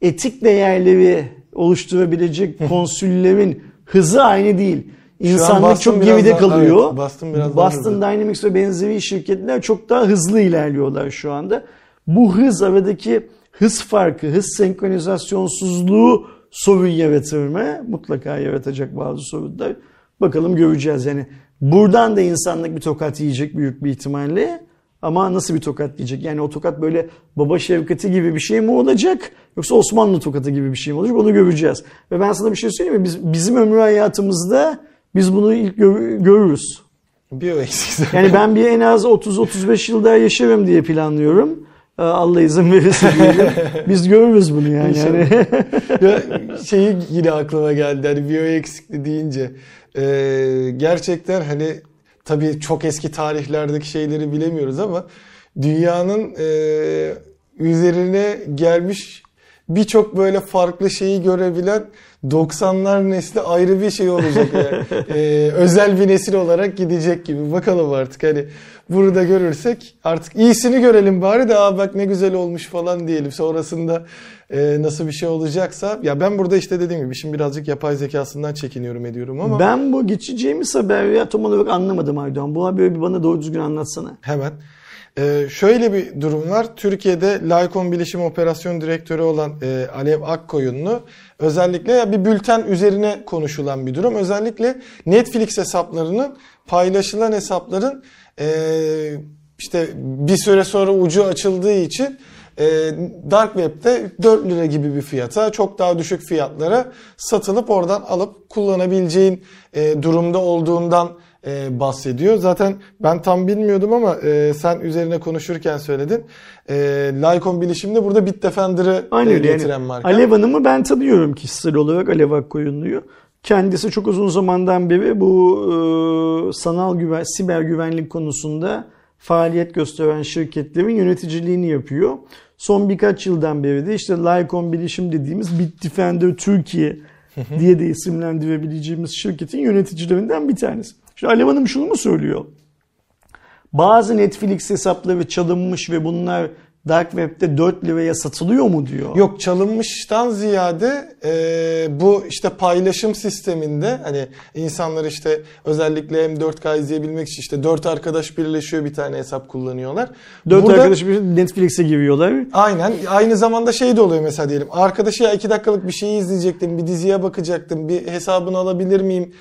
etik değerleri oluşturabilecek konsüllerin hızı aynı değil. İnsanlık çok geride daha- kalıyor. evet, Boston biraz daha Boston hızlı. Dynamics ve benzeri şirketler çok daha hızlı ilerliyorlar şu anda. Bu hız aradaki hız farkı, hız senkronizasyonsuzluğu sorun yaratır mı? Mutlaka yaratacak bazı sorunlar. Bakalım göreceğiz yani. Buradan da insanlık bir tokat yiyecek büyük bir ihtimalle. Ama nasıl bir tokat yiyecek? Yani o tokat böyle baba şefkati gibi bir şey mi olacak? Yoksa Osmanlı tokatı gibi bir şey mi olacak? Onu göreceğiz. Ve ben sana bir şey söyleyeyim mi? Biz, bizim ömrü hayatımızda biz bunu ilk gör- görürüz. Bir o eksik. Yani ben bir en az 30-35 yıl daha yaşarım diye planlıyorum. Ee, Allah izin verirse diyelim. Biz görürüz bunu yani. Yani ya şeyi yine aklıma geldi hani biyo eksikliği deyince Ee, gerçekten hani tabii çok eski tarihlerdeki şeyleri bilemiyoruz ama dünyanın e, üzerine gelmiş birçok böyle farklı şeyi görebilen 90'lar nesli ayrı bir şey olacak yani. Ee, özel bir nesil olarak gidecek gibi. Bakalım artık hani burada görürsek artık iyisini görelim bari de Aa bak ne güzel olmuş falan diyelim. Sonrasında e, nasıl bir şey olacaksa ya ben burada işte dediğim gibi şimdi birazcık yapay zekasından çekiniyorum ediyorum ama ben bu geçeceğimiz haberi tam olarak anlamadım Aydoğan. Bu haberi bir bana doğru düzgün anlatsana. Hemen. Ee, şöyle bir durum var. Türkiye'de Laykon Bilişim Operasyon Direktörü olan e, Alev Akkoyunlu özellikle bir bülten üzerine konuşulan bir durum. Özellikle Netflix hesaplarının paylaşılan hesapların e, işte bir süre sonra ucu açıldığı için e, Dark Web'de 4 lira gibi bir fiyata çok daha düşük fiyatlara satılıp oradan alıp kullanabileceğin e, durumda olduğundan e, bahsediyor. Zaten ben tam bilmiyordum ama e, sen üzerine konuşurken söyledin. E, Lycon Bilişim'de burada Bitdefender'ı Aynı e, getiren yani. marka. Alev Hanım'ı ben tanıyorum kişisel olarak Alev Akkoyunlu'yu. Kendisi çok uzun zamandan beri bu e, sanal güven, siber güvenlik konusunda faaliyet gösteren şirketlerin yöneticiliğini yapıyor. Son birkaç yıldan beri de işte Lycon Bilişim dediğimiz Bitdefender Türkiye diye de isimlendirebileceğimiz şirketin yöneticilerinden bir tanesi. Şimdi Alev Hanım şunu mu söylüyor? Bazı Netflix hesapları çalınmış ve bunlar Dark Web'de 4 liraya satılıyor mu diyor. Yok çalınmıştan ziyade e, bu işte paylaşım sisteminde hani insanlar işte özellikle M4K izleyebilmek için işte 4 arkadaş birleşiyor bir tane hesap kullanıyorlar. 4 Burada- arkadaş bir Netflix'e giriyorlar. Aynen. Aynı zamanda şey de oluyor mesela diyelim. Arkadaşı ya iki dakikalık bir şeyi izleyecektim. Bir diziye bakacaktım. Bir hesabını alabilir miyim?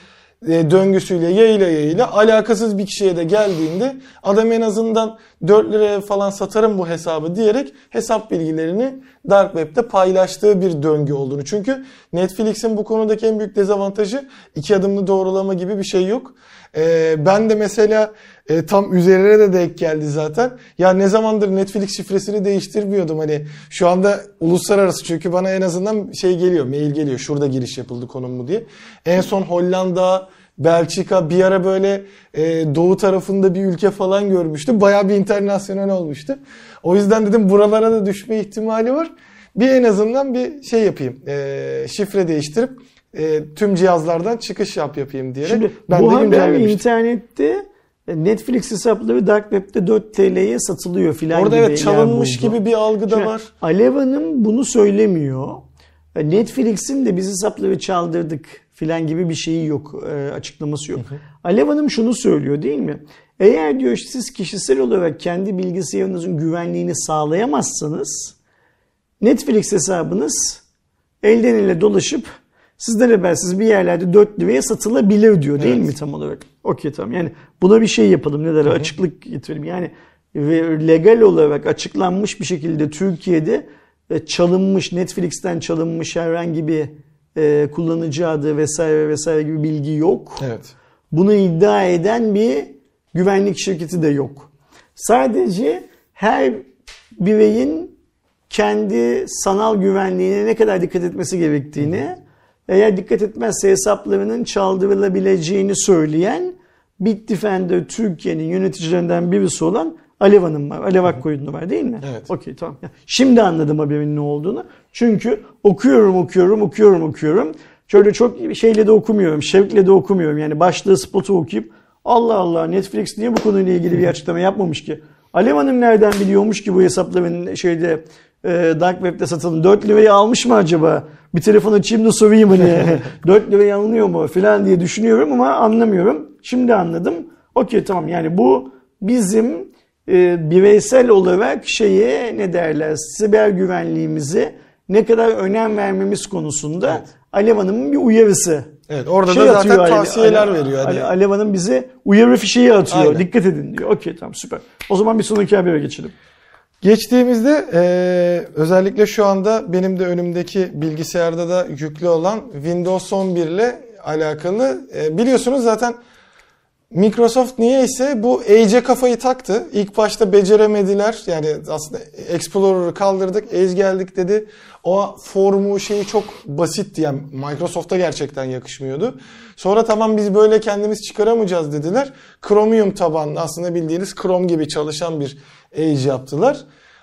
E, döngüsüyle yayla yayla alakasız bir kişiye de geldiğinde adam en azından 4 liraya falan satarım bu hesabı diyerek hesap bilgilerini Dark Web'de paylaştığı bir döngü olduğunu. Çünkü Netflix'in bu konudaki en büyük dezavantajı iki adımlı doğrulama gibi bir şey yok. E, ben de mesela e, tam üzerine de denk geldi zaten. Ya ne zamandır Netflix şifresini değiştirmiyordum hani şu anda uluslararası çünkü bana en azından şey geliyor mail geliyor şurada giriş yapıldı konum mu diye. En son Hollanda Belçika bir ara böyle e, doğu tarafında bir ülke falan görmüştüm. Bayağı bir internasyonel olmuştu. O yüzden dedim buralara da düşme ihtimali var. Bir en azından bir şey yapayım. E, şifre değiştirip e, tüm cihazlardan çıkış yap yapayım diyerek. Şimdi ben bu de haber internette Netflix hesapları Dark Web'de 4 TL'ye satılıyor filan Orada gibi evet yer çalınmış gibi bir algı da Şimdi var. Alev Hanım bunu söylemiyor. Netflix'in de biz hesapları çaldırdık filan gibi bir şeyi yok, e, açıklaması yok. Alev Hanım şunu söylüyor değil mi? Eğer diyor siz kişisel olarak kendi bilgisayarınızın güvenliğini sağlayamazsanız Netflix hesabınız elden ele dolaşıp sizden habersiz bir yerlerde 4 liraya satılabilir diyor değil Evet. mi tam olarak? Okey tamam yani buna bir şey yapalım ne derler açıklık getirelim yani ve legal olarak açıklanmış bir şekilde Türkiye'de e, çalınmış Netflix'ten çalınmış herhangi bir e, kullanıcı adı vesaire vesaire gibi bilgi yok. Evet. bunu iddia eden bir güvenlik şirketi de yok. Sadece her bireyin kendi sanal güvenliğine ne kadar dikkat etmesi gerektiğini, eğer dikkat etmezse hesaplarının çaldırılabileceğini söyleyen Bitdefender Türkiye'nin yöneticilerinden birisi olan Alev Hanım var. Alev Akkoyunlu var değil mi? Evet. Okey tamam. Şimdi anladım haberin ne olduğunu. Çünkü okuyorum okuyorum okuyorum okuyorum. Şöyle çok şeyle de okumuyorum. Şevkle de okumuyorum. Yani başlığı spotu okuyup Allah Allah Netflix niye bu konuyla ilgili bir açıklama yapmamış ki? Alev Hanım nereden biliyormuş ki bu hesapların şeyde e, Dark Web'de satılan 4 lirayı almış mı acaba? Bir telefon açayım da sorayım hani 4 liraya alınıyor mu falan diye düşünüyorum ama anlamıyorum. Şimdi anladım. Okey tamam yani bu bizim e, bireysel olarak şeye ne derler siber güvenliğimize ne kadar önem vermemiz konusunda Evet. Alev Hanım'ın bir uyarısı. Evet orada Şey da zaten atıyor Ale- tavsiyeler Ale- veriyor. Hani Ale- Alev Hanım bize uyarı fişeği atıyor. Aynen. Dikkat edin diyor. Okey tamam süper. O zaman bir sonraki habere geçelim. Geçtiğimizde eee, özellikle şu anda benim de önümdeki bilgisayarda da yüklü olan Windows 11 ile alakalı eee, biliyorsunuz zaten Microsoft niyeyse bu Edge'e kafayı taktı. İlk başta beceremediler. Yani aslında Explorer'ı kaldırdık, Edge geldik dedi. O formu şeyi çok basitti. Yani Microsoft'a gerçekten yakışmıyordu. Sonra tamam biz böyle kendimiz çıkaramayacağız dediler. Chromium tabanlı aslında bildiğiniz Chrome gibi çalışan bir Edge yaptılar.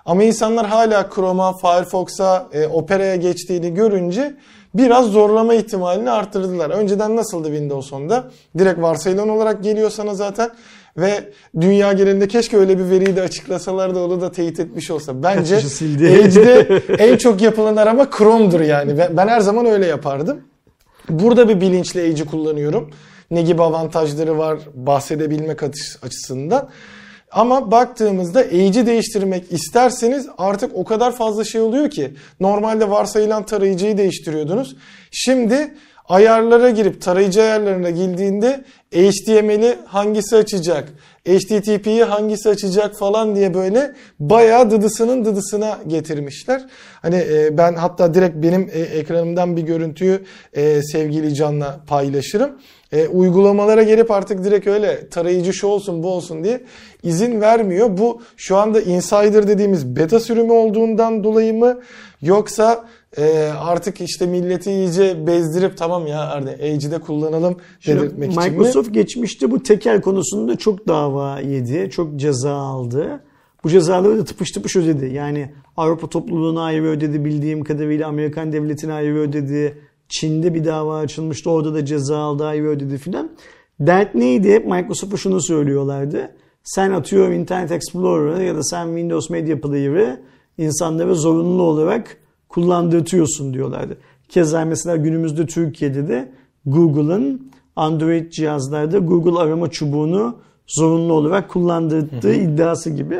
Ama insanlar hala Chrome'a, Firefox'a, e, Opera'ya geçtiğini görünce biraz zorlama ihtimalini arttırdılar. Önceden nasıldı Windows 10'da? Direkt varsayılan olarak geliyor sana zaten ve dünya genelinde keşke öyle bir veriyi de açıklasalar da onu da teyit etmiş olsa. Bence? Edge'de en çok yapılan arama Chrome'dur yani. Ben her zaman öyle yapardım. Burada bir bilinçli Edge'i kullanıyorum. Ne gibi avantajları var bahsedebilmek açı- açısından. Ama baktığımızda Edge'i değiştirmek isterseniz artık o kadar fazla şey oluyor ki. Normalde varsayılan tarayıcıyı değiştiriyordunuz. Şimdi ayarlara girip tarayıcı ayarlarına girdiğinde HTML'i hangisi açacak, HTTP'yi hangisi açacak falan diye böyle bayağı dıdısının dıdısına getirmişler. Hani e, ben hatta direkt benim e, ekranımdan bir görüntüyü e, sevgili Can'la paylaşırım. E, uygulamalara gelip artık direkt öyle tarayıcı şu olsun bu olsun diye izin vermiyor. Bu şu anda insider dediğimiz beta sürümü olduğundan dolayı mı yoksa e, artık işte milleti iyice bezdirip tamam ya Arda Edge'de kullanalım dedirtmek için mi? Microsoft geçmişte bu tekel konusunda çok dava yedi, çok ceza aldı. Bu cezaları da tıpış tıpış ödedi. Yani Avrupa topluluğuna ayrı ödedi bildiğim kadarıyla Amerikan devletine ayrı ödedi. Çin'de bir dava açılmıştı orada da ceza aldı ayrı ödedi filan. Dert neydi? Hep Microsoft'a şunu söylüyorlardı. Sen atıyor Internet Explorer'ı ya da sen Windows Media Player'ı insanlara zorunlu olarak kullandırtıyorsun diyorlardı. Keza mesela günümüzde Türkiye'de de Google'ın Android cihazlarda Google arama çubuğunu zorunlu olarak kullandırdığı iddiası gibi.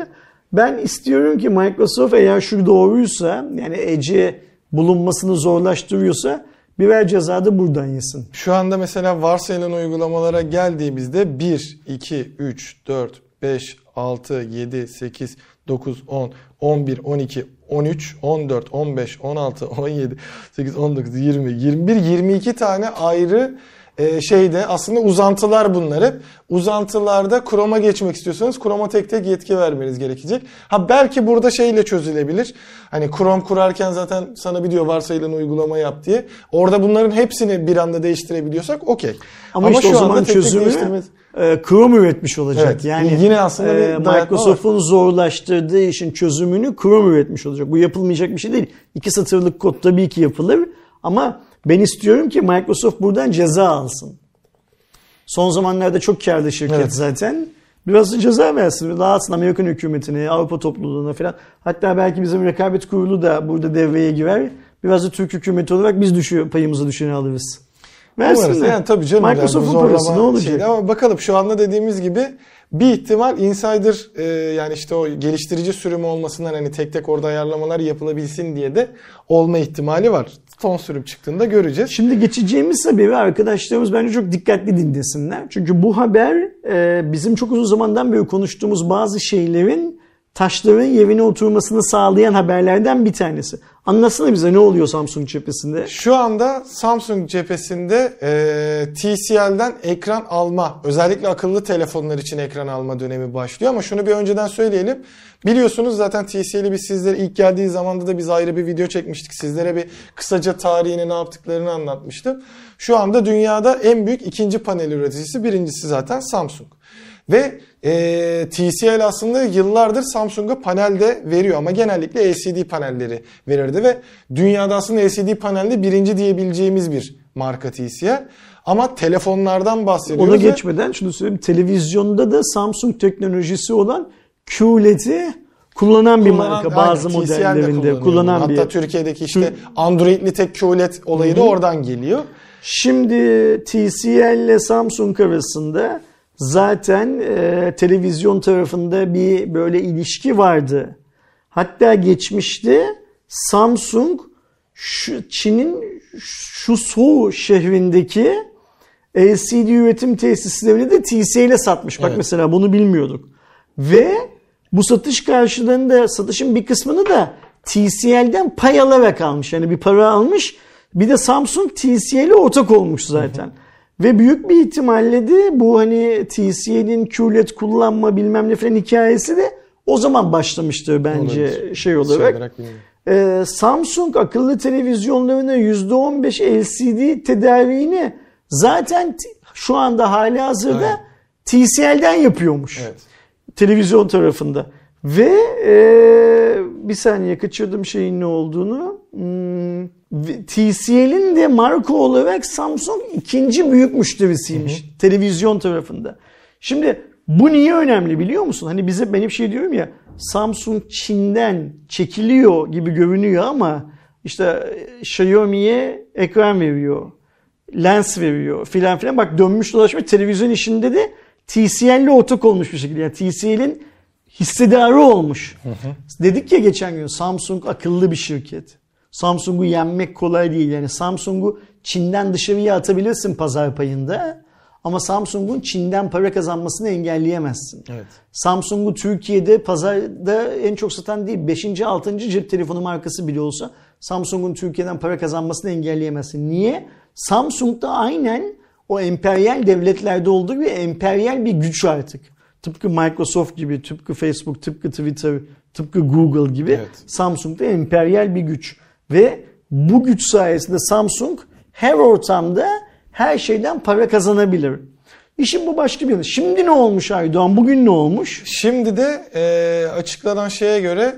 Ben istiyorum ki Microsoft eğer şu doğruysa yani Edge'i bulunmasını zorlaştırıyorsa birer ceza da buradan yesin. Şu anda mesela varsayılan uygulamalara geldiğimizde 1, 2, 3, 4, 5, 6, 7, 8, 9, 10, 11, 12, 13, 14, 15, 16, 17, 8, 19, 20, 21, 22 tane ayrı e, şeyde aslında uzantılar bunlar hep. Uzantılarda Chrome'a geçmek istiyorsanız Chrome'a tek tek yetki vermeniz gerekecek. Ha belki burada şeyle çözülebilir. Hani Chrome kurarken zaten sana bir diyor varsayılan uygulama yap diye. Orada bunların hepsini bir anda değiştirebiliyorsak okey. Ama, işte o şu anda zaman tek tek çözümü değiştirmez- e, Chrome üretmiş olacak. Evet, Yani yine aslında e. Microsoft'un zorlaştırdığı işin çözümünü Chrome üretmiş olacak. Bu yapılmayacak bir şey değil. İki satırlık kod tabii ki yapılır ama ben istiyorum ki Microsoft buradan ceza alsın. Son zamanlarda çok karlı şirket Evet. zaten. Biraz da ceza versin. Dağıtsın Amerikan hükümetine, Avrupa topluluğuna falan. Hatta belki bizim rekabet kurulu da burada devreye girer. Biraz da Türk hükümeti olarak biz düşüyor, payımızı düşeni alırız. Umarız. Versinler. Yani tabii canım. yani Microsoft'un zorlama parası ne olacak? şeydi. Ama bakalım şu anda dediğimiz gibi bir ihtimal insider e, yani işte o geliştirici sürümü olmasından hani tek tek orada ayarlamalar yapılabilsin diye de olma ihtimali var. Son sürüm çıktığında göreceğiz. Şimdi geçeceğimiz haberi arkadaşlarımız bence çok dikkatli dinlesinler. Çünkü bu haber e, bizim çok uzun zamandan beri konuştuğumuz bazı şeylerin taşların yerine oturmasını sağlayan haberlerden bir tanesi. Anlatsana bize ne oluyor Samsung cephesinde? Şu anda Samsung cephesinde e, TCL'den ekran alma, özellikle akıllı telefonlar için ekran alma dönemi başlıyor. Ama şunu bir önceden söyleyelim. Biliyorsunuz zaten TCL'i biz sizlere ilk geldiği zamanda da biz ayrı bir video çekmiştik. Sizlere bir kısaca tarihini ne yaptıklarını anlatmıştım. Şu anda dünyada en büyük ikinci panel üreticisi, birincisi zaten Samsung. Ve e, TCL aslında yıllardır Samsung'a panel de veriyor ama genellikle LCD panelleri verirdi ve dünyada aslında LCD panelde birinci diyebileceğimiz bir marka TCL. Ama telefonlardan bahsediyoruz. Ona geçmeden şunu söyleyeyim. Televizyonda da Samsung teknolojisi olan QLED'i kullanan bir Kullanan- marka bazı aynen, modellerinde kullanan Hatta bir. Türkiye'deki işte Android'li tek QLED olayı da oradan geliyor. Şimdi TCL ile Samsung arasında zaten e, televizyon tarafında bir böyle ilişki vardı. Hatta geçmişte Samsung şu Çin'in şu Soğu şehrindeki LCD üretim tesislerini de TCL'e satmış. Bak Evet. mesela bunu bilmiyorduk. Ve bu satış karşılığında satışın bir kısmını da TCL'den pay alarak almış. Yani bir para almış. Bir de Samsung TCL'e ortak olmuş zaten. Ve büyük bir ihtimalle de bu hani TCL'in QLED kullanma bilmem ne falan hikayesi de o zaman başlamıştır bence Olabilir. şey olarak. Şey olarak. Ee, Samsung akıllı televizyonlarına %15 LCD tedariğini zaten şu anda hali hazırda Aynen. TCL'den yapıyormuş. Evet. Televizyon tarafında. Ve e, bir saniye kaçırdım şeyin ne olduğunu. Hmm, TCL'in de marka olarak Samsung ikinci büyük müşterisiymiş televizyon tarafında. Şimdi bu niye önemli biliyor musun? Hani bize ben hep şey diyorum ya Samsung Çin'den çekiliyor gibi görünüyor ama işte e, Xiaomi'ye ekran veriyor. Lens veriyor filan filan. Bak dönmüş dolaşmış televizyon işinde de TCL'le ortak olmuş bir şekilde. Yani TCL'in hissedarı olmuş. Dedik ya geçen gün Samsung akıllı bir şirket. Samsung'u yenmek kolay değil. Yani Samsung'u Çin'den dışarıya atabilirsin pazar payında. Ama Samsung'un Çin'den para kazanmasını engelleyemezsin. Evet. Samsung'u Türkiye'de pazarda en çok satan değil 5. 6. cep telefonu markası bile olsa Samsung'un Türkiye'den para kazanmasını engelleyemezsin. Niye? Samsung'da aynen o emperyal devletlerde olduğu gibi emperyal bir güç artık. Tıpkı Microsoft gibi, tıpkı Facebook, tıpkı Twitter, tıpkı Google gibi Evet. Samsung'da emperyal bir güç. Ve bu güç sayesinde Samsung her ortamda her şeyden para kazanabilir. İşin bu başka bir yanı. Şimdi ne olmuş Aydoğan? Bugün ne olmuş? Şimdi de e, açıklanan şeye göre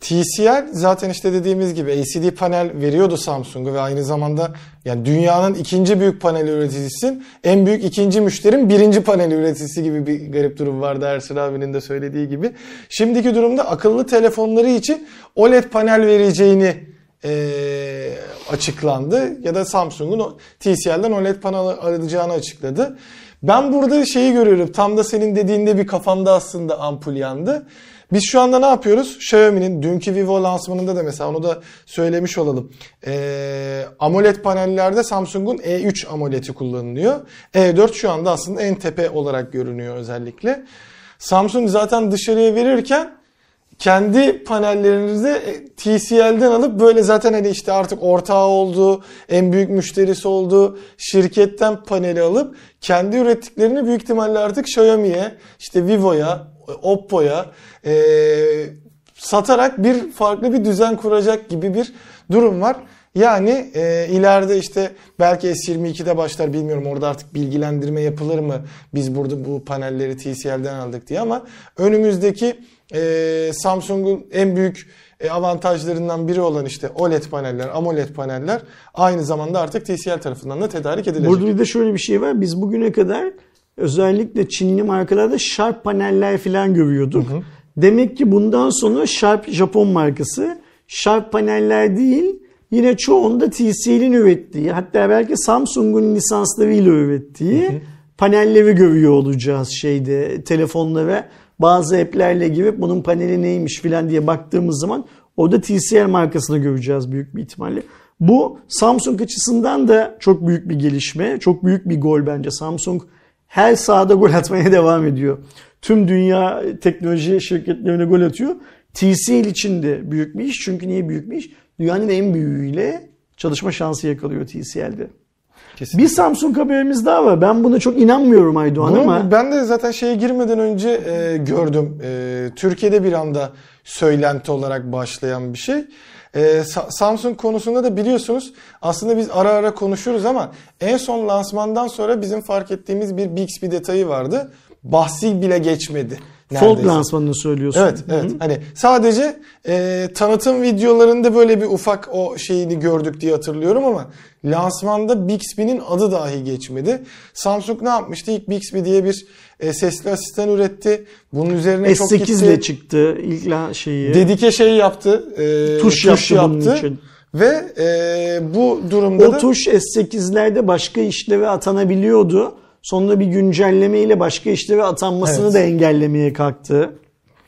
TCL zaten işte dediğimiz gibi LCD panel veriyordu Samsung'a ve aynı zamanda yani dünyanın ikinci büyük panel üreticisin. En büyük ikinci müşterin birinci panel üreticisi gibi bir garip durum vardı Ersin abinin de söylediği gibi. Şimdiki durumda akıllı telefonları için OLED panel vereceğini e, açıklandı. Ya da Samsung'un TCL'den OLED panel alacağını açıkladı. Ben burada şeyi görüyorum. Tam da senin dediğinde bir kafamda aslında ampul yandı. Biz şu anda ne yapıyoruz? Xiaomi'nin dünkü Vivo lansmanında da mesela onu da söylemiş olalım. Ee, AMOLED panellerde Samsung'un E3 AMOLED'i kullanılıyor. E4 şu anda aslında en tepe olarak görünüyor özellikle. Samsung zaten dışarıya verirken kendi panellerinizi e, TCL'den alıp böyle zaten hani işte artık ortağı oldu, en büyük müşterisi oldu, şirketten paneli alıp kendi ürettiklerini büyük ihtimalle artık Xiaomi'ye, işte Vivo'ya, Oppo'ya e, satarak bir farklı bir düzen kuracak gibi bir durum var. Yani e, ileride işte belki S22'de başlar bilmiyorum orada artık bilgilendirme yapılır mı biz burada bu panelleri TCL'den aldık diye ama önümüzdeki e, Samsung'un en büyük e, avantajlarından biri olan işte OLED paneller, AMOLED paneller aynı zamanda artık TCL tarafından da tedarik edilecek. Burada bir de şöyle bir şey var. Biz bugüne kadar özellikle Çinli markalarda Sharp paneller falan görüyorduk. Demek ki bundan sonra Sharp Japon markası. Sharp paneller değil yine çoğunda TCL'in ürettiği hatta belki Samsung'un lisanslarıyla ürettiği panelleri görüyor olacağız şeyde telefonlara. Bazı app'lerle girip bunun paneli neymiş filan diye baktığımız zaman orada TCL markasını göreceğiz büyük bir ihtimalle. Bu Samsung açısından da çok büyük bir gelişme. Çok büyük bir gol bence. Samsung her sahada gol atmaya devam ediyor. tüm dünya teknoloji şirketlerine gol atıyor. TCL için de büyük bir iş. Çünkü niye büyük bir iş? Dünyanın en büyüğüyle çalışma şansı yakalıyor TCL'de. Kesinlikle. Bir Samsung haberimiz daha var. Ben buna çok inanmıyorum Aydoğan Bunu ama ben de zaten şeye girmeden önce e, gördüm. E, Türkiye'de bir anda söylenti olarak başlayan bir şey. E, Sa- Samsung konusunda da biliyorsunuz aslında biz ara ara konuşuruz ama en son lansmandan sonra bizim fark ettiğimiz bir Bixby detayı vardı. Bahsi bile geçmedi. Neredeyse. lansmanını söylüyorsun. Evet, evet. Hani sadece e, tanıtım videolarında böyle bir ufak o şeyini gördük diye hatırlıyorum ama lansmanda Bixby'nin adı dahi geçmedi. Samsung ne yapmıştı? İlk Bixby diye bir e, sesli asistan üretti. Bunun üzerine çok S8 gitti. ile çıktı ilk la- şeyi. Dedike şey yaptı. e, Tuş yaptı bunun için. Ve e, bu durumda O da tuş S8'lerde başka işleve atanabiliyordu. Sonra bir güncelleme ile başka işleve atanmasını Evet. da engellemeye kalktı.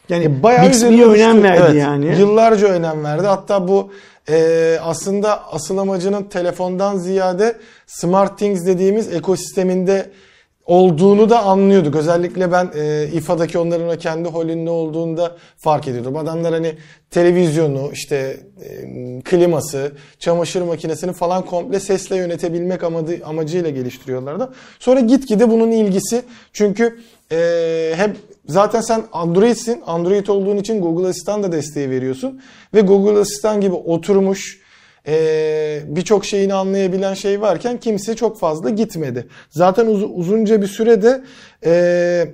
Yani bayağı Bixby'ye önem verdi Evet, yani. Yıllarca önem verdi. Hatta bu e, aslında asıl amacının telefondan ziyade SmartThings dediğimiz ekosisteminde olduğunu da anlıyorduk. Özellikle ben e, İFA'daki onların o kendi holünde olduğunda fark ediyordum. Adamlar hani televizyonu, işte e, kliması, çamaşır makinesini falan komple sesle yönetebilmek amadı, amacıyla geliştiriyorlardı. Sonra gitgide bunun ilgisi çünkü e, hep zaten sen Android'sin. Android olduğun için Google Asistan da desteği veriyorsun. Ve Google Asistan gibi oturmuş e, birçok şeyini anlayabilen şey varken kimse çok fazla gitmedi. Zaten uz- uzunca bir sürede e,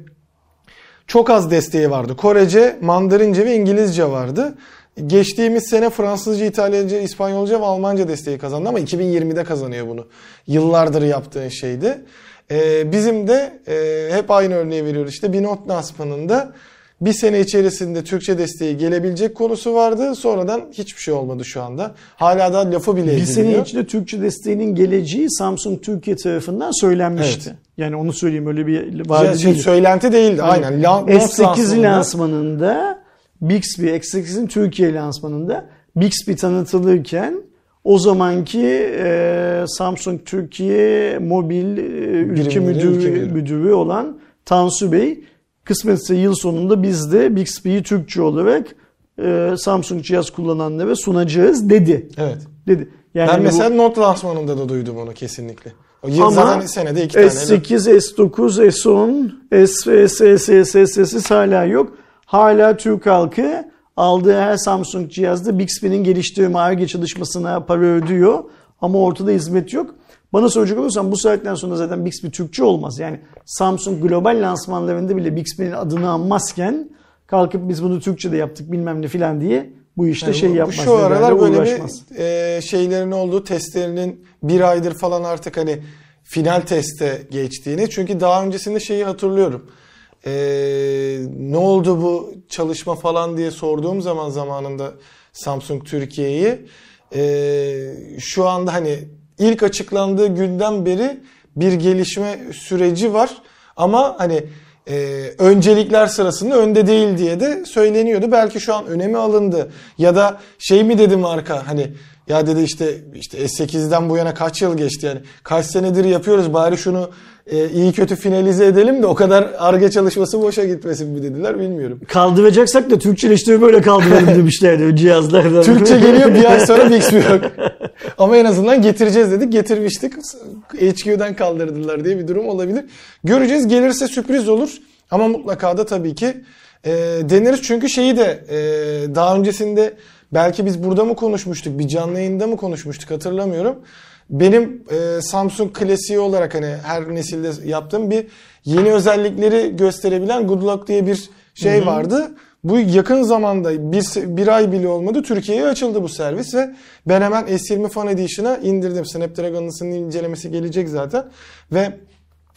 çok az desteği vardı. Korece, Mandarince ve İngilizce vardı. Geçtiğimiz sene Fransızca, İtalyanca, İspanyolca ve Almanca desteği kazandı ama 2020'de kazanıyor bunu. Yıllardır yaptığın şeydi. Ee, bizim de e, hep aynı örneği veriyoruz. İşte bir not lansmanında bir sene içerisinde Türkçe desteği gelebilecek konusu vardı. Sonradan hiçbir şey olmadı şu anda. Hala da lafı bile Bir ediliyor. sene içinde Türkçe desteğinin geleceği Samsung Türkiye tarafından söylenmişti. Evet. Yani onu söyleyeyim öyle bir Ya, vardı şey, değil. söylenti değildi. Aynen. La- not S8 lansmanında- lansmanında Bixby, S8'in Türkiye lansmanında Bixby tanıtılırken o zamanki e, Samsung Türkiye Mobil e, ülke müdürü, ülke müdürü olan Tansu Bey kısmetse yıl sonunda biz de Bixby'yi Türkçe olarak e, Samsung cihaz kullananlara sunacağız dedi. Evet. Dedi. Yani ben hani bu- mesela not lansmanında da duydum onu kesinlikle. O yıl ama zaten senede iki tane. S8, S9, S10, S, S, S, S, S, S, hala yok. Hala Türk halkı aldığı her Samsung cihazda Bixby'nin geliştirme ARGE çalışmasına para ödüyor. Ama ortada hizmet yok. Bana soracak olursan bu saatten sonra zaten Bixby Türkçe olmaz. Yani Samsung global lansmanlarında bile Bixby'nin adını anmazken kalkıp biz bunu Türkçe'de yaptık bilmem ne filan diye bu işte Yani şey bu- yapmaz. Şu aralar böyle uğraşmaz. bir e, şeylerin olduğu testlerinin bir aydır falan artık hani final teste geçtiğini. Çünkü daha öncesinde şeyi hatırlıyorum. E, ne oldu bu çalışma falan diye sorduğum zaman zamanında Samsung Türkiye'yi e, şu anda hani ilk açıklandığı günden beri bir gelişme süreci var. Ama hani e, öncelikler sırasında önde değil diye de söyleniyordu. Belki şu an önemi alındı. Ya da şey mi dedi marka hani ya dedi işte işte S8'den bu yana kaç yıl geçti yani kaç senedir yapıyoruz bari şunu e, iyi kötü finalize edelim de o kadar arge çalışması boşa gitmesin mi dediler bilmiyorum. Kaldıracaksak da Türkçeleştirme böyle kaldıralım demişlerdi cihazlardan. Türkçe geliyor bir ay sonra Bixby yok. Ama en azından getireceğiz dedik. Getirmiştik. HQ'dan kaldırdılar diye bir durum olabilir. Göreceğiz. Gelirse sürpriz olur. Ama mutlaka da tabii ki e, deneriz. Çünkü şeyi de e, daha öncesinde belki biz burada mı konuşmuştuk? Bir canlı yayında mı konuşmuştuk hatırlamıyorum. Benim e, Samsung klasiği olarak hani her nesilde yaptığım bir yeni özellikleri gösterebilen Good Luck diye bir şey vardı. Bu yakın zamanda bir, bir ay bile olmadı Türkiye'ye açıldı bu servis ve ben hemen S20 Fan Edition'a indirdim. Snapdragon'ın incelemesi gelecek zaten ve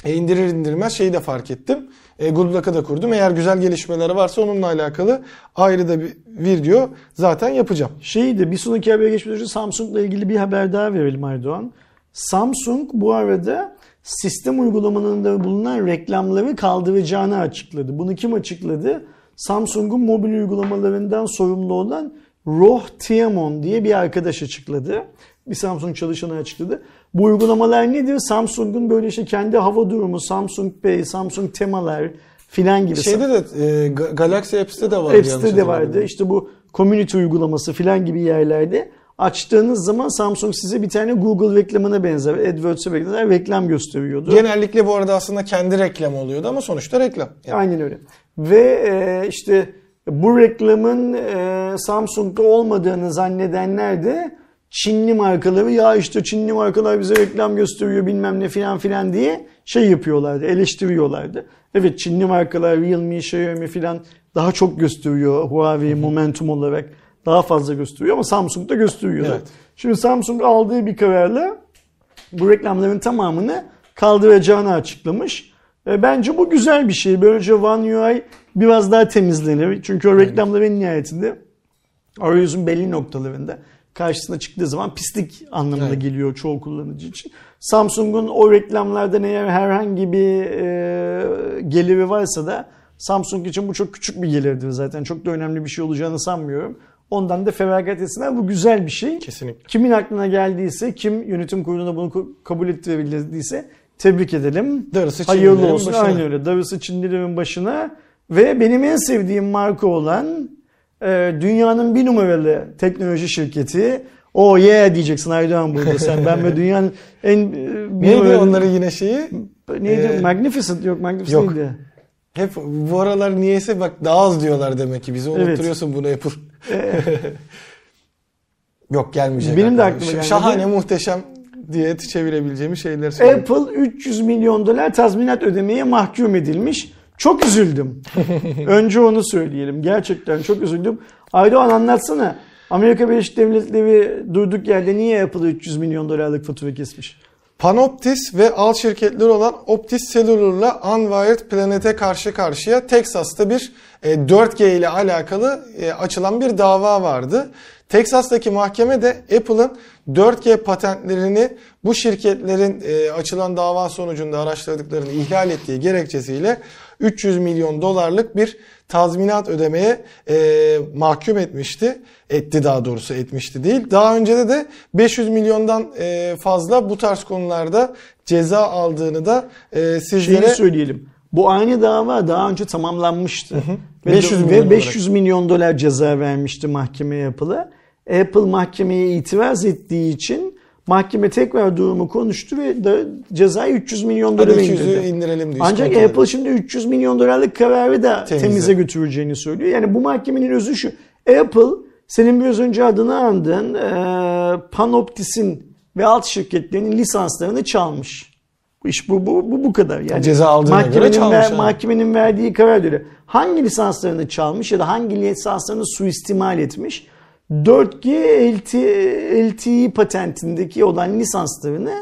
e, indirir indirmez şeyi de fark ettim. E, Good da kurdum. Eğer güzel gelişmeler varsa onunla alakalı ayrı da bir video zaten yapacağım. Şeyi de bir sonraki habere geçmeden önce Samsung'la ilgili bir haber daha verelim Aydoğan. Samsung bu arada sistem uygulamalarında bulunan reklamları kaldıracağını açıkladı. Bunu kim açıkladı? Samsung'un mobil uygulamalarından sorumlu olan Roh Tiamon diye bir arkadaş açıkladı. Bir Samsung çalışanı açıkladı. Bu uygulamalar nedir? Samsung'un böyle işte kendi hava durumu, Samsung Pay, Samsung temalar filan gibi. Şeyde de e, Galaxy Apps'te de vardı. Apps'te de vardı. İşte bu community uygulaması filan gibi yerlerde açtığınız zaman Samsung size bir tane Google reklamına benzer, AdWords'e benzer reklam gösteriyordu. Genellikle bu arada aslında kendi reklamı oluyordu ama sonuçta reklam. Yani. Aynen öyle. Ve e, işte bu reklamın e, Samsung'da olmadığını zannedenler de Çinli markaları ya işte Çinli markalar bize reklam gösteriyor bilmem ne filan filan diye şey yapıyorlardı, eleştiriyorlardı. Evet Çinli markalar Realme, Xiaomi filan daha çok gösteriyor Huawei momentum olarak daha fazla gösteriyor ama Samsung da gösteriyor. Evet. Şimdi Samsung aldığı bir kararla bu reklamların tamamını kaldıracağını açıklamış. E, bence bu güzel bir şey. Böylece One UI biraz daha temizlenir. Çünkü o reklamların nihayetinde arayüzün belli noktalarında karşısına çıktığı zaman pislik anlamına evet. geliyor çoğu kullanıcı için. Samsung'un o reklamlardan eğer herhangi bir e, geliri varsa da Samsung için bu çok küçük bir gelirdir zaten. Çok da önemli bir şey olacağını sanmıyorum. Ondan da feragat etsinler. Bu güzel bir şey. Kesinlikle. Kimin aklına geldiyse, kim yönetim kuruluna bunu kabul ettirebildiyse tebrik edelim. Darısı Hayırlı olsun. Başına. Aynı öyle. Darısı Çinlilerin başına. Ve benim en sevdiğim marka olan e, dünyanın bir numaralı teknoloji şirketi o oh yeah diyeceksin Aydoğan burada sen. Ben ve dünyanın en e, Neydi numaralı... onların yine şeyi? Neydi? Ee, Magnificent yok Magnificent yok. neydi? Hep bu aralar niyeyse bak daha az diyorlar demek ki. Bizi unutturuyorsun evet. bunu Apple. Yok gelmeyecek. Benim de aklıma geldi. Şahane, muhteşem diye çevirebileceğimiz şeyler söyleyeyim. Apple 300 milyon dolar tazminat ödemeye mahkum edilmiş. Çok üzüldüm. Önce onu söyleyelim. Gerçekten çok üzüldüm. Aydoğan anlatsana. Amerika Birleşik Devletleri durduk yerde niye Apple'a 300 milyon dolarlık fatura kesmiş? Panoptis ve alt şirketleri olan Optis Cellular'la Unwired Planet'e karşı karşıya Texas'ta bir 4G e, ile alakalı e, açılan bir dava vardı. Texas'taki mahkeme de Apple'ın 4G patentlerini bu şirketlerin e, açılan dava sonucunda araştırdıklarını ihlal ettiği gerekçesiyle 300 milyon dolarlık bir tazminat ödemeye e, mahkum etmişti. Etti daha doğrusu etmişti değil. Daha önce de de 500 milyondan e, fazla bu tarz konularda ceza aldığını da e, sizlere... Şeyi söyleyelim. Bu aynı dava daha önce tamamlanmıştı. Hı hı. Ve 500 milyon, ve 500 milyon dolar ceza vermişti mahkeme yapılı. Apple mahkemeye itiraz ettiği için mahkeme tekrar durumu konuştu ve da cezayı 300 milyon dolara indirdi. indirelim diyor. Ancak Apple şimdi 300 milyon dolarlık kararı da temize. temize götüreceğini söylüyor. Yani bu mahkemenin özü şu. Apple senin biraz önce adını andığın e, Panoptis'in ve alt şirketlerinin lisanslarını çalmış. İş bu bu bu, bu kadar. Yani ceza aldığına göre çalmış. Ver, yani. Mahkemenin verdiği karar göre hangi lisanslarını çalmış ya da hangi lisanslarını suistimal etmiş? 4G LTE, LTE patentindeki olan lisanslarını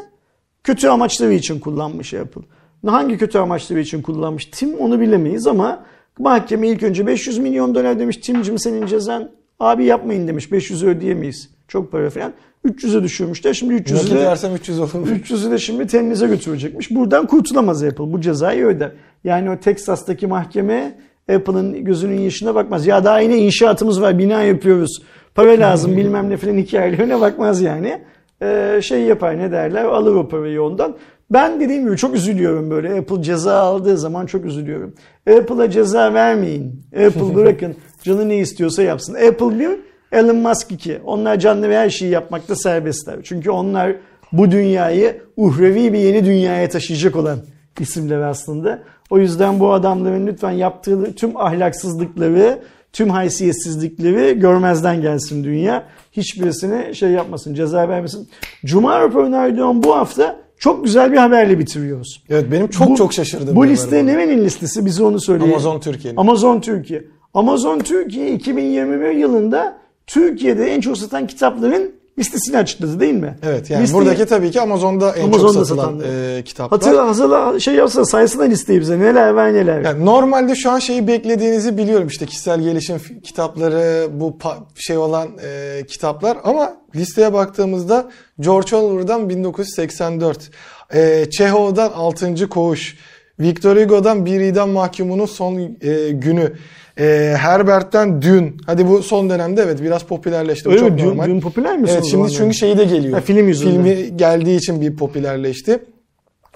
kötü amaçları için kullanmış Apple. Hangi kötü amaçları için kullanmış Tim onu bilemeyiz ama mahkeme ilk önce 500 milyon dolar demiş. Timcim senin cezan abi yapmayın demiş. 500'ü ödeyemeyiz. Çok para falan. 300'e düşürmüşler. Şimdi 300'ü de, dersem 300 olur. 300'ü de şimdi temize götürecekmiş. Buradan kurtulamaz Apple. Bu cezayı öder. Yani o Texas'taki mahkeme Apple'ın gözünün yaşına bakmaz. Ya daha yine inşaatımız var, bina yapıyoruz. Para lazım bilmem ne falan hikayelerine bakmaz yani. Ee, şey yapar ne derler alır o parayı ondan. Ben dediğim gibi çok üzülüyorum böyle. Apple ceza aldığı zaman çok üzülüyorum. Apple'a ceza vermeyin. Apple bırakın canı ne istiyorsa yapsın. Apple bir Elon Musk 2. Onlar canlı ve her şeyi yapmakta serbestler. Çünkü onlar bu dünyayı uhrevi bir yeni dünyaya taşıyacak olan isimler aslında. O yüzden bu adamların lütfen yaptığı tüm ahlaksızlıkları, tüm haysiyetsizlikleri görmezden gelsin dünya. Hiçbirisine şey yapmasın, ceza vermesin. Cuma Erdoğan bu hafta çok güzel bir haberle bitiriyoruz. Evet benim çok bu, çok şaşırdım. Bu liste nerenin listesi bize onu söyleyin. Amazon Türkiye'nin. Amazon Türkiye. Amazon Türkiye 2021 yılında Türkiye'de en çok satan kitapların listesini açıkladı değil mi? Evet yani Listeyi, buradaki tabii ki Amazon'da en Amazon'da çok satılan e, kitaplar. Hatırla hazırla şey yapsa sayısına listeyi bize neler var neler. Yani normalde şu an şeyi beklediğinizi biliyorum işte kişisel gelişim kitapları bu şey olan e, kitaplar ama listeye baktığımızda George Orwell'dan 1984, e, Çehov'dan 6. Koğuş, Victor Hugo'dan Bir idam mahkumunun son e, günü. E, Herbert'ten Dün. Hadi bu son dönemde evet biraz popülerleşti. Öyle mi? Dün, Dün popüler mi? Evet şimdi çünkü şeyi de geliyor. Ha, film yüzünden. Filmi geldiği için bir popülerleşti.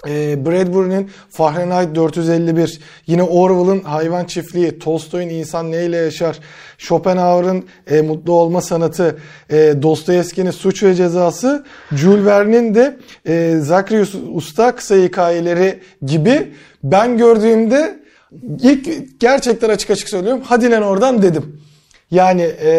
E, Bradbury'nin Fahrenheit 451, yine Orwell'ın Hayvan Çiftliği, Tolstoy'un İnsan Neyle Yaşar, Schopenhauer'ın e, Mutlu Olma Sanatı, e, Dostoyevski'nin Suç ve Cezası, Jules Verne'in de e, Zacharias Usta kısa hikayeleri gibi ben gördüğümde ilk gerçekten açık açık söylüyorum hadi lan oradan dedim. Yani e,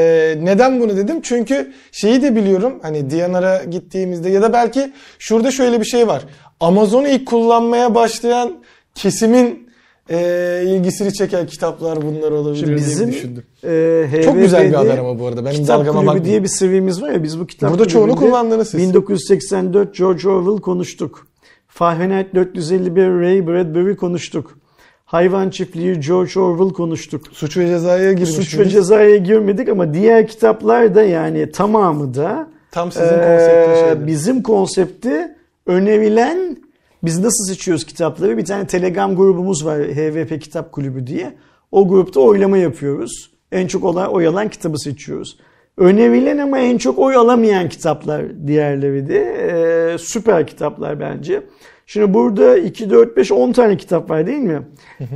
neden bunu dedim? Çünkü şeyi de biliyorum hani DNR'a gittiğimizde ya da belki şurada şöyle bir şey var. Amazon'u ilk kullanmaya başlayan kesimin e, ilgisini çeken kitaplar bunlar olabilir Şimdi bizim diye düşündüm. e, Çok güzel bir HVB'de haber ama bu arada. Benim kitap kulübü bakmayın. diye bir serimiz var ya biz bu kitap Burada çoğunu kullandınız siz. 1984 George Orwell konuştuk. Fahrenheit 451 Ray Bradbury konuştuk. Hayvan Çiftliği George Orwell konuştuk. Suç ve cezaya girmiş. Suç ve cezaya girmedik ama diğer kitaplar da yani tamamı da Tam sizin eee, konseptiniz şeydi. bizim konsepti önerilen biz nasıl seçiyoruz kitapları? Bir tane Telegram grubumuz var HVP Kitap Kulübü diye. O grupta oylama yapıyoruz. En çok oy oy alan kitabı seçiyoruz. Önerilen ama en çok oy alamayan kitaplar diğerleri de. Eee, süper kitaplar bence. Şimdi burada 2, 4, 5, 10 tane kitap var değil mi?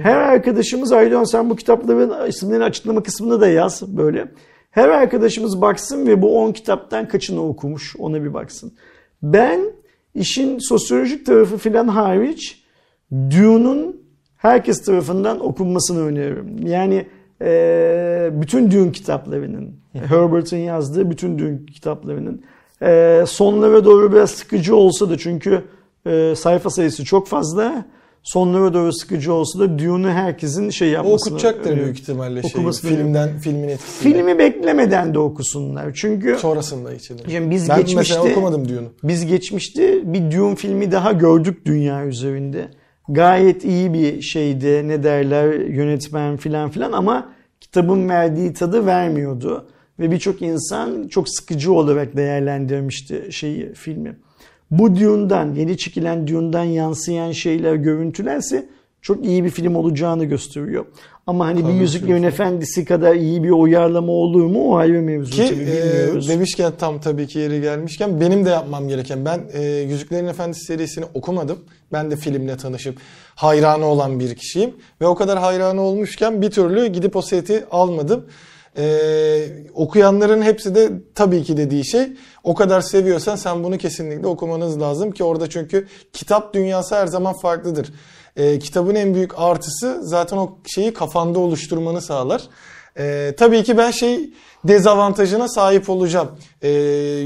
Her arkadaşımız Aydoğan sen bu kitapların isimlerini açıklama kısmında da yaz böyle. Her arkadaşımız baksın ve bu 10 kitaptan kaçını okumuş ona bir baksın. Ben işin sosyolojik tarafı filan hariç Dune'un herkes tarafından okunmasını öneririm. Yani e, bütün Dune kitaplarının, Herbert'ın yazdığı bütün Dune kitaplarının e, sonlara doğru biraz sıkıcı olsa da çünkü e, sayfa sayısı çok fazla. Sonlara doğru sıkıcı olsa da Dune'u herkesin şey O yapmasını okutacaktır öneririm. büyük ihtimalle şey. Filmden, filmin etkisiyle. Filmi beklemeden de okusunlar. Çünkü Sonrasında için. Şimdi biz ben geçmişte mesela okumadım Dune'u. biz geçmişte bir Dune filmi daha gördük dünya üzerinde. Gayet iyi bir şeydi ne derler yönetmen filan filan ama kitabın verdiği tadı vermiyordu. Ve birçok insan çok sıkıcı olarak değerlendirmişti şeyi filmi. Bu Dune'dan yeni çekilen Dune'dan yansıyan şeyler görüntülerse çok iyi bir film olacağını gösteriyor. Ama hani bir Tabii, Yüzüklerin film. Efendisi kadar iyi bir uyarlama olur mu o ayrı mevzu Ki tabii e, bilmiyoruz. demişken tam tabii ki yeri gelmişken benim de yapmam gereken ben e, Yüzüklerin Efendisi serisini okumadım. Ben de filmle tanışıp hayranı olan bir kişiyim. Ve o kadar hayranı olmuşken bir türlü gidip o seti almadım. E, okuyanların hepsi de tabii ki dediği şey o kadar seviyorsan sen bunu kesinlikle okumanız lazım ki orada çünkü kitap dünyası her zaman farklıdır. E, kitabın en büyük artısı zaten o şeyi kafanda oluşturmanı sağlar. Ee, tabii ki ben şey dezavantajına sahip olacağım. Ee,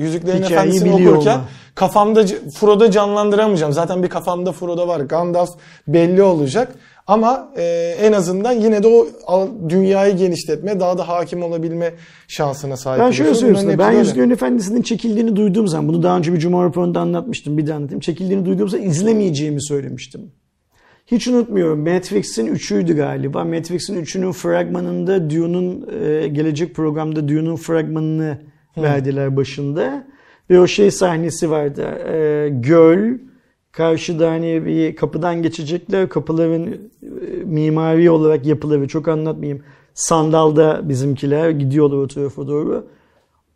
Yüzüklerin Hikayeyi Efendisi'ni okurken olma. kafamda Frodo canlandıramayacağım. Zaten bir kafamda Frodo var. Gandalf belli olacak. Ama e, en azından yine de o dünyayı genişletme, daha da hakim olabilme şansına sahip Ben şöyle söyleyeyim sana. Ben. Yüzüklerin Efendisi'nin çekildiğini duyduğum zaman, bunu daha önce bir Cuma raporunda anlatmıştım, bir de anlatayım. Çekildiğini duyduğum zaman izlemeyeceğimi söylemiştim. Hiç unutmuyorum. Matrix'in 3'üydü galiba. Matrix'in 3'ünün fragmanında Dune'un e, gelecek programda Dune'un fragmanını verdiler başında. Ve o şey sahnesi vardı. E, göl, karşıda hani bir kapıdan geçecekler. Kapıların e, mimari olarak yapıları çok anlatmayayım. Sandalda bizimkiler gidiyorlar o tarafa doğru.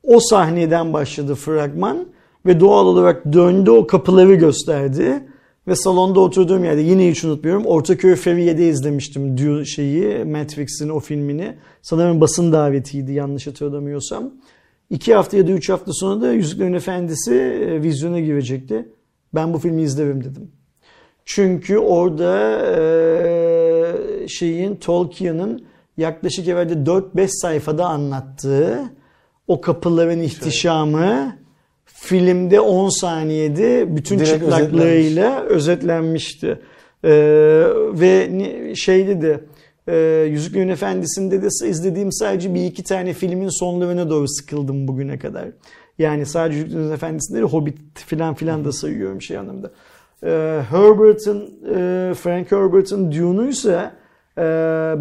O sahneden başladı fragman ve doğal olarak döndü o kapıları gösterdi. Ve salonda oturduğum yerde yine hiç unutmuyorum. Ortaköy Feriye'de izlemiştim Dune şeyi, Matrix'in o filmini. Sanırım basın davetiydi yanlış hatırlamıyorsam. İki hafta ya da üç hafta sonra da Yüzüklerin Efendisi e, vizyona girecekti. Ben bu filmi izlerim dedim. Çünkü orada e, şeyin Tolkien'in yaklaşık evvelde 4-5 sayfada anlattığı o kapıların ihtişamı filmde 10 saniyede bütün Direkt çıplaklığıyla özetlenmişti. Ee, ve ni- şeydi de e, Yüzüklerin Efendisi'nde de izlediğim sadece bir iki tane filmin sonlarına doğru sıkıldım bugüne kadar. Yani sadece Yüzüklerin Efendisi'nde değil, Hobbit filan filan da sayıyorum şey anlamda. Ee, Herbert'ın, e, Frank Herbert'ın Dune'uysa e,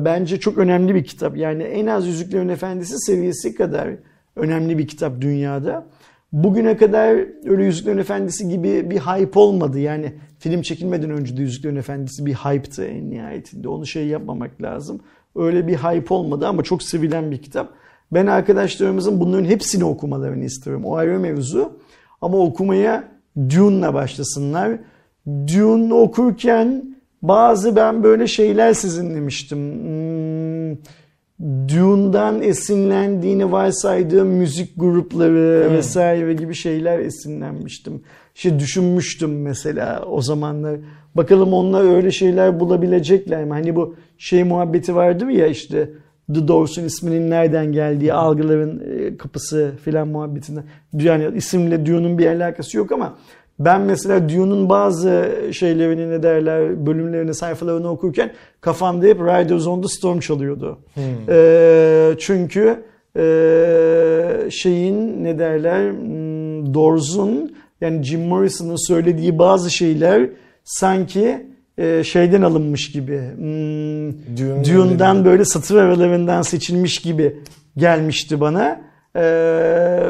bence çok önemli bir kitap. Yani en az Yüzüklerin Efendisi seviyesi kadar önemli bir kitap dünyada. Bugüne kadar öyle Yüzüklerin Efendisi gibi bir hype olmadı. Yani film çekilmeden önce de Yüzüklerin Efendisi bir hype'tı en nihayetinde. Onu şey yapmamak lazım. Öyle bir hype olmadı ama çok sevilen bir kitap. Ben arkadaşlarımızın bunların hepsini okumalarını istiyorum. O ayrı mevzu. Ama okumaya Dune'la başlasınlar. Dune okurken bazı ben böyle şeyler sizinlemiştim. Hmm, Dune'dan esinlendiğini varsaydığım müzik grupları Hmm. vesaire gibi şeyler esinlenmiştim. İşte düşünmüştüm mesela o zamanlar. Bakalım onlar öyle şeyler bulabilecekler mi? Hani bu şey muhabbeti vardı ya işte The Doors'un isminin nereden geldiği, algıların e, kapısı filan muhabbetinden. Yani isimle Dune'un bir alakası yok ama ben mesela Dune'un bazı şeylerini ne derler bölümlerini sayfalarını okurken kafamda hep Riders on the Storm çalıyordu. Ee, çünkü e, şeyin ne derler hmm, Doors'un yani Jim Morrison'ın söylediği bazı şeyler sanki e, şeyden alınmış gibi. Hmm, Dune'dan böyle satır aralarından seçilmiş gibi gelmişti bana. Ee,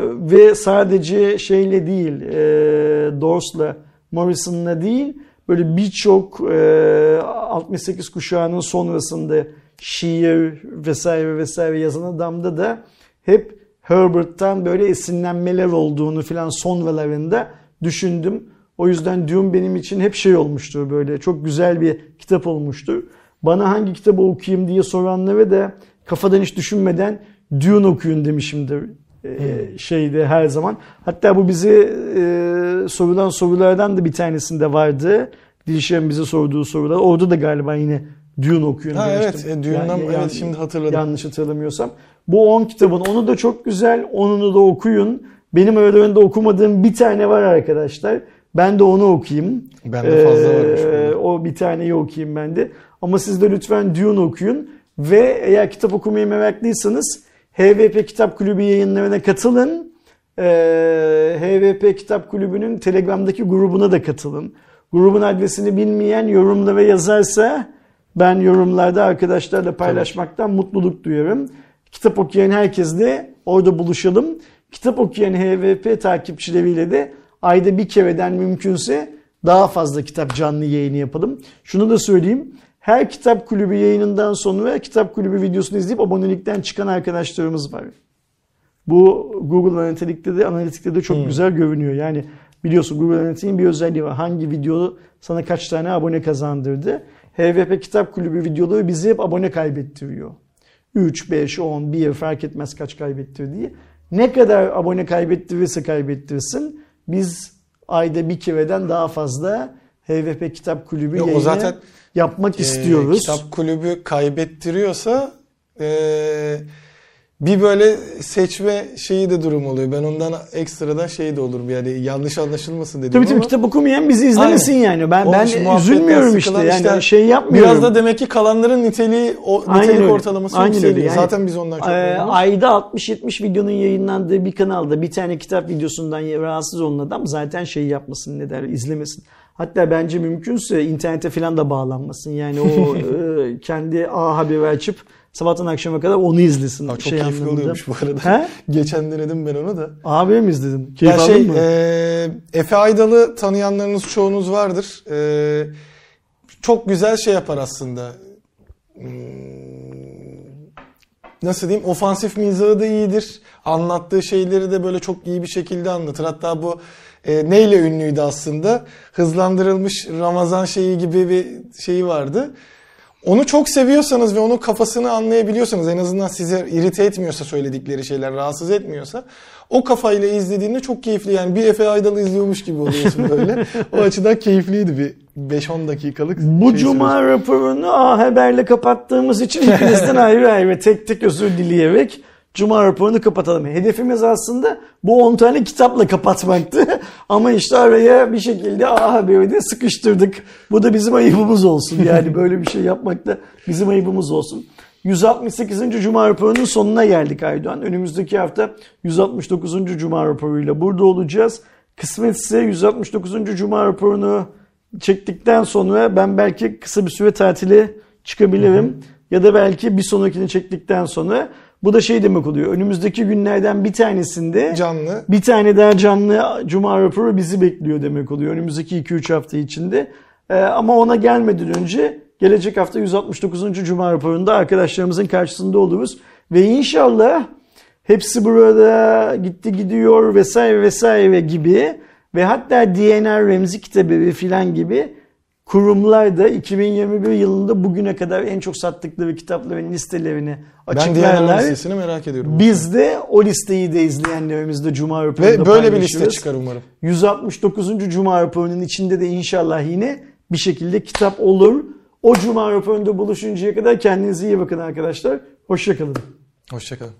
ve sadece şeyle değil, e, Doors'la, Morrison'la değil, böyle birçok e, 68 kuşağının sonrasında şiir vesaire vesaire yazan adamda da hep Herbert'tan böyle esinlenmeler olduğunu filan sonralarında düşündüm. O yüzden Dune benim için hep şey olmuştur böyle çok güzel bir kitap olmuştur. Bana hangi kitabı okuyayım diye soranlara da kafadan hiç düşünmeden Dune okuyun demişimdir e, şeyde her zaman. Hatta bu bize e, sorulan sorulardan da bir tanesinde vardı. Dilşen bize sorduğu sorular. Orada da galiba yine Dune okuyun Ha, demiştim. evet, e, Dune'dan- evet, şimdi hatırladım. Yanlış hatırlamıyorsam. Bu 10 kitabın onu da çok güzel. Onunu da okuyun. Benim aralarında okumadığım bir tane var arkadaşlar. Ben de onu okuyayım. Bende fazla varmış Ee, o bir taneyi okuyayım ben de. Ama siz de lütfen Dune okuyun. Ve eğer kitap okumayı meraklıysanız HVP Kitap Kulübü yayınlarına katılın. Ee, HVP Kitap Kulübü'nün Telegram'daki grubuna da katılın. Grubun adresini bilmeyen yorumlara yazarsa ben yorumlarda arkadaşlarla paylaşmaktan mutluluk duyarım. Kitap okuyan herkesle orada buluşalım. Kitap okuyan HVP takipçileriyle de ayda bir kereden mümkünse daha fazla kitap canlı yayını yapalım. Şunu da söyleyeyim. Her kitap kulübü yayınından sonra kitap kulübü videosunu izleyip abonelikten çıkan arkadaşlarımız var. Bu Google Analytics'te de, Analytics'te de çok güzel görünüyor. Yani biliyorsun Google Analytics'in bir özelliği var. Hangi video sana kaç tane abone kazandırdı. HVP Kitap Kulübü videoları bizi hep abone kaybettiriyor. 3, 5, 10, 1 fark etmez kaç kaybettirdiği. Ne kadar abone kaybettirirse kaybettirsin biz ayda bir kereden daha fazla HVP Kitap Kulübü Yok, o yayını zaten, yapmak Ee, istiyoruz. kitap kulübü kaybettiriyorsa ee, bir böyle seçme şeyi de durum oluyor. Ben ondan ekstradan şey de olur bir yani yanlış anlaşılmasın dedim Tabii tabii ama kitap okumayan bizi izlemesin Aynen. yani. Ben O ben üzülmüyorum işte. Yani işte şey yapmıyorum. biraz da demek ki kalanların niteliği o Aynen nitelik öyle. ortalaması Aynen öyle. Yani, Zaten biz ondan çok e, ayda 60-70 videonun yayınlandığı bir kanalda bir tane kitap videosundan rahatsız olan adam zaten şey yapmasın ne der izlemesin. Hatta bence mümkünse internete falan da bağlanmasın. Yani o e, kendi A haberi açıp sabahtan akşama kadar onu izlesin. Aa, çok şey keyifli anlamında. oluyormuş bu arada. He? Geçen denedim ben onu da. A haberi mi izledin? Keyif Ya aldın şey, mı? e, Efe Aydal'ı tanıyanlarınız çoğunuz vardır. E, çok güzel şey yapar aslında. Hmm, Nasıl diyeyim? Ofansif mizahı da iyidir. Anlattığı şeyleri de böyle çok iyi bir şekilde anlatır. Hatta bu e, neyle ünlüydü aslında? Hızlandırılmış Ramazan şeyi gibi bir şeyi vardı. Onu çok seviyorsanız ve onun kafasını anlayabiliyorsanız en azından size irite etmiyorsa söyledikleri şeyler rahatsız etmiyorsa o kafayla izlediğinde çok keyifli yani bir Efe Aydal'ı izliyormuş gibi oluyorsun böyle. o açıdan keyifliydi bir 5-10 dakikalık. Bu şey cuma raporunu A Haber'le kapattığımız için hepinizden ayrı ayrı tek tek özür dileyerek Cuma raporunu kapatalım. Hedefimiz aslında bu 10 tane kitapla kapatmaktı. Ama işte araya bir şekilde A Haber'i de sıkıştırdık. Bu da bizim ayıbımız olsun. Yani böyle bir şey yapmak da bizim ayıbımız olsun. 168. Cuma raporunun sonuna geldik Aydoğan. Önümüzdeki hafta 169. Cuma raporuyla burada olacağız. Kısmetse 169. Cuma raporunu çektikten sonra ben belki kısa bir süre tatile çıkabilirim. Ya da belki bir sonrakini çektikten sonra bu da şey demek oluyor. Önümüzdeki günlerden bir tanesinde Canlı. bir tane daha canlı Cuma raporu bizi bekliyor demek oluyor. Önümüzdeki 2-3 hafta içinde. Ee, ama ona gelmeden önce gelecek hafta 169. Cuma raporunda arkadaşlarımızın karşısında oluruz. Ve inşallah hepsi burada gitti gidiyor vesaire vesaire gibi Ve hatta DNR Remzi Kitabevi filan gibi kurumlar da 2021 yılında bugüne kadar en çok sattıkları kitapların listelerini Ben diğer açıklarlar. listesini merak ediyorum. Biz de o listeyi de izleyenlerimizle Cuma raporunda Ve böyle bir liste çıkar umarım. 169. Cuma raporunun içinde de inşallah yine bir şekilde kitap olur. O Cuma raporunda buluşuncaya kadar kendinize iyi bakın arkadaşlar. Hoşçakalın. Hoşçakalın.